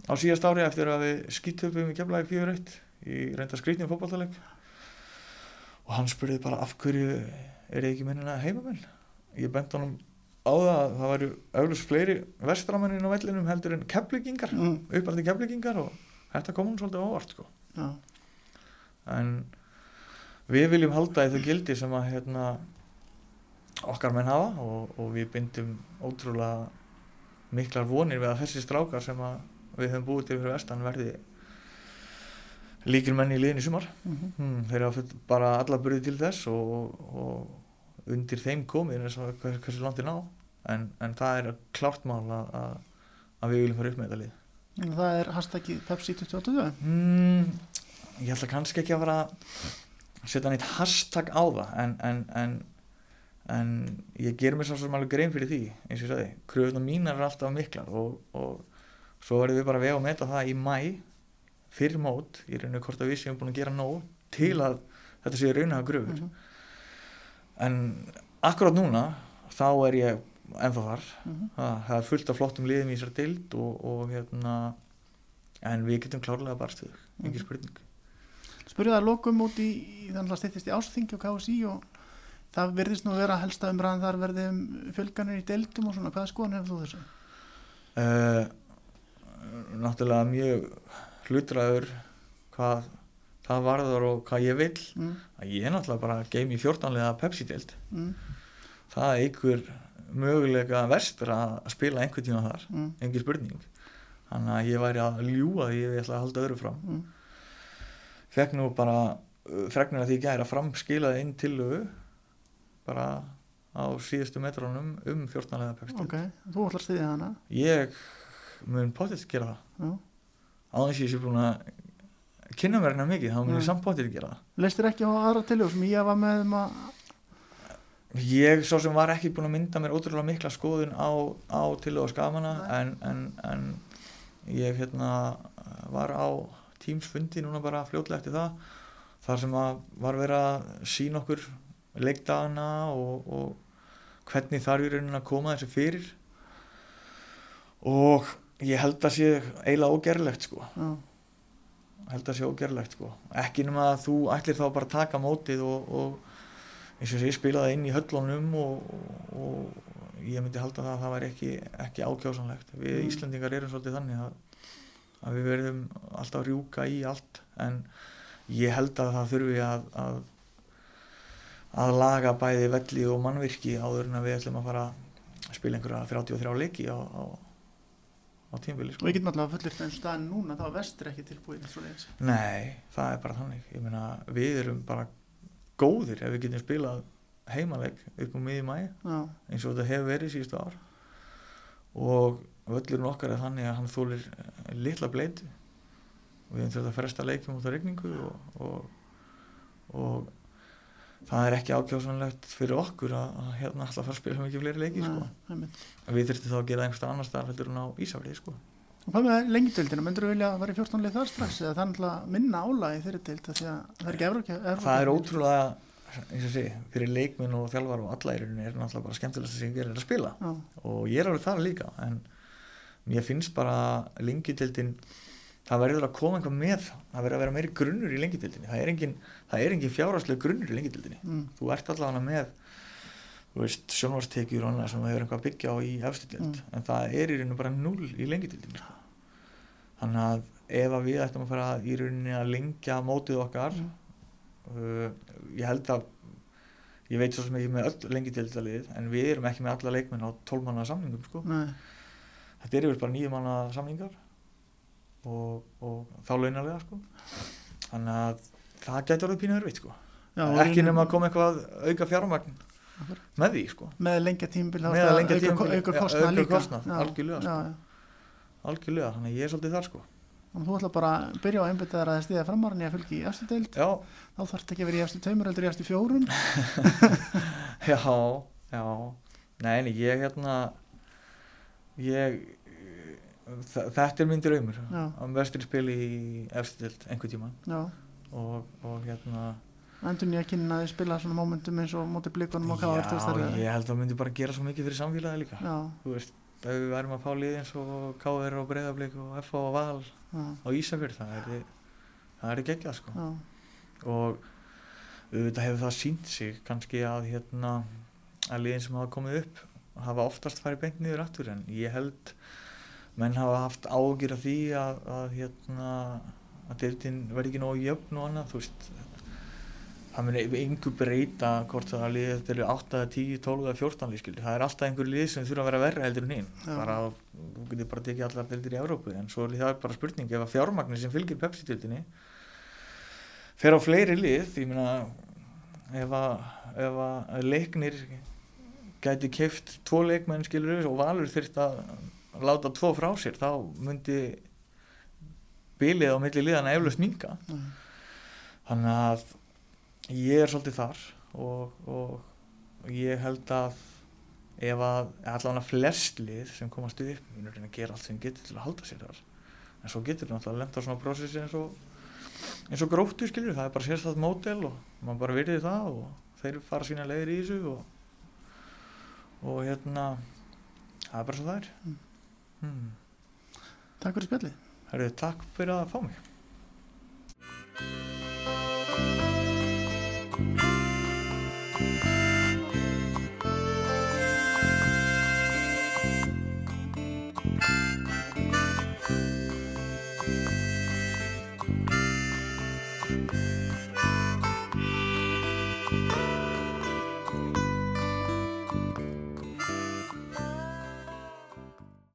á síðast ári eftir að við skýttöpum í Keflavík 4-1 í reynda skrýtnum fótballtaleg og hann spurði bara af hverju er ég ekki minnina heimamenn? Ég bent honum á það að það væru auðvitað fleiri vestramennin á vellinum heldur en keflingingar Mm, uppaldi keflingingar og þetta kom hún svolítið óvart sko. Já, en við viljum halda í þau gildi sem að hérna, okkar menn hafa og, og við bindum ótrúlega miklar vonir við að þessi strákar sem að við höfum búið til fyrir vestan verði líkil menn í liðin í sumar. Mhm, hmm, þeir hafa full- bara alla burði til þess og, og undir þeim komið eins og hvers, hversu er ná. En, en það er klárt mál að, að, að við viljum fara upp með þetta lið. Það er hashtaggi Pepsi 2022. Mm, ég ætla kannski ekki að fara að setja neitt hashtag á það en, en, en, en ég ger mér svo sem alveg grein fyrir því eins og ég sagði, kröfuna mínar er alltaf miklar og, og svo verðum við bara að vega og meta það í mæ fyrir mót, ég reynir hvort að við séum búin að gera nóg til að þetta sé raun að hafa gröfur Mhm, en akkurát núna þá er ég ennþá þar. Mhm. það, það er fullt af flottum liðum í þessar deild og, og hérna en við getum klárlega bara stuð engin Mhm. spurning. Spurðu það lokum út í, þannig að stýttist í ásþingi og KSI og það verðist nú vera helsta umræðan þar verði um fjölganir í deildum og svona, hvaða skoðan hefur þú þessu? uh, náttúrulega mjög hlutræður hvað það varður og hvað ég vil Mm, að ég er náttúrulega bara game í 14 liða Pepsi-deild mm, það einhver mögulega vestur að að spila einhvern tíma þar. Mm, engin spurning. Þannig að ég væri að ljúga því ef ég ætla að halda öðru fram. Mm, fekk nú bara uh, fregnir að því gæri að framskilaði inn til bara á síðustu metrónum um 14 liða Pepsi ok, þú ætlar að stiðja hana? Ég mun potið gera það. Já. á þess að ég sé búin að kynna mér hérna mikið, þá mun ég samt potið gera það. Leistir ekki á aðra tiljóð sem ég var með um að ég svo sem var ekki búin að mynda mér ótrúlega mikla skoðun á, á til og skamana Nei. en, en, en ég hérna var á tímsfundi núna bara fljótlega eftir það þar sem að var verið að sína okkur leikdagana og, og hvernig þar við raunin að koma þessu fyrir. Og ég held að sé eiginlega ógerlegt sko. Já, held að sé ógerlegt sko. Ekki nema að þú ætlir þá bara taka mótið og, og eins og sé spilaði inn í höllunum og, og, ég myndi halda það að það væri ekki, ekki ákjásanlegt við Mm. Íslandingar erum svolítið þannig að, að við verðum alltaf rjúka í allt en ég held að það þurfi að, að að laga bæði velli og mannvirki áður en að við ætlum að fara að spila einhverja 33 leiki á, á, á tímabili og ég get náttúrulega fullir eins staðin núna þá vestur ekki tilbúið Nei, það er bara þannig. Meina, við erum bara góðir ef við getum spilað heimaleg upp á miði mæ eins og þetta hefur verið síðustu ár. Og völlurinn okkar er þannig að hann þólir eh, litla bleitu og við höfum þetta að fresta leikjum út á regningu og, og, og það er ekki ákjásanlegt fyrir okkur að, að hérna alltaf fara að spila mikið fleiri leiki sko. Einmitt. En við þurftum þá að gera það einhverstað annar staðar heldur en á Ísafriði sko. Og hvað með lengildildina, myndur þú vilja að vera í 14 lið þar strax eða það er náttúrulega minna álægi þeirri að það er ekki Evrókja það er ótrúlega eins og sé, fyrir leikminn og þjálfar og alla rauninni er náttúrulega bara skemmtilegast að segja að spila Já, og ég er alveg þar líka en mér finnst bara lengjutildin það verður að koma einhvað með það verður að vera meiri grunnur í lengjutildinni það er engin, það er engin fjárhagslega grunnur í lengjutildinni mm, þú ert allavega með þú veist, sjónvarstekjur og annað sem það hefur eitthvað að byggja á í efstidild Mm. en það er í rauninu bara null í lengjutildinni sko. þannig að ef að við ættum að fara í rauninni að lengja mótið okkar Mm. uh, ég held að ég veit svo sem ekki með öll lengjutildalið en við erum ekki með alla leikmenn á 12 manna samningum sko. þetta er yfir bara nýju manna samningar og, og þá launalega sko. þannig að það getur orðið pínu erfitt sko. já, ekki nema að koma eitthvað auka fjármagn með því sko. með lengja tímbil auka auka líka kostnað, Já, algjörlega, sko. já, já. algjörlega, þannig að ég er svolítið þar sko. Þannig að þú ætla bara að byrja á að einbytta þér að stiða framarinn í að fylgi í efstu deild já, þá þarf þetta ekki að vera í efstu taumur heldur í efstu fjórum já, já nei, nei, ég hérna ég þetta er minn draumur. Að vestri spili í efstild einhver tíman já, og, og hérna endur nýja kynna að spila svona momentum eins og móti blikunum og káður já, ég held að myndi bara gera svo mikið fyrir samfélagi líka. Já, þú veist, ef við værum að fá lið eins og KR og Breiðablík og F og Val já, á Ísafjörð það er það er geggjað sko. Og auðvitað hefur það sínt sig kannski að hérna að liðin sem hafa komið upp hafa oftast farið beint niður aftur en ég held menn hafa haft ágjur af því að, að hérna að deildin verði ekki nógu jöfn og annað þú veist það muni einhver breyta hvort það liðið þetta eru 8, 10, 12 eða 14 lið skilur. það er alltaf einhver lið sem þurfa að vera verra heldur en hinn bara að þú getur bara tekið allar deildir í Evrópu en svo er það bara spurning ef að fjármagnir sem fylgir Pepsi-deildinni fer á fleiri lið ég meina ef að, ef að leiknir gæti keift tvo leikmenn skilur og Valur þurft að láta tvo frá sér þá myndi bilið á milli liðana eflaust minka já, þannig að ég er svolítið þar og, og ég held að ef að allavega flest lið sem komast upp mínur reyna að gera allt sem getur til að halda sér þar. En svo getur það náttúrulega lenda á svona prósessi eins og eins og gróttu skilur það er bara sérstætt mótel og maður bara virði það og þeir fara sína leiðir í þessu og, og hérna það er bara svo það er. Mm. Hmm. takk fyrir spjallið Herru, takk fyrir að fá mig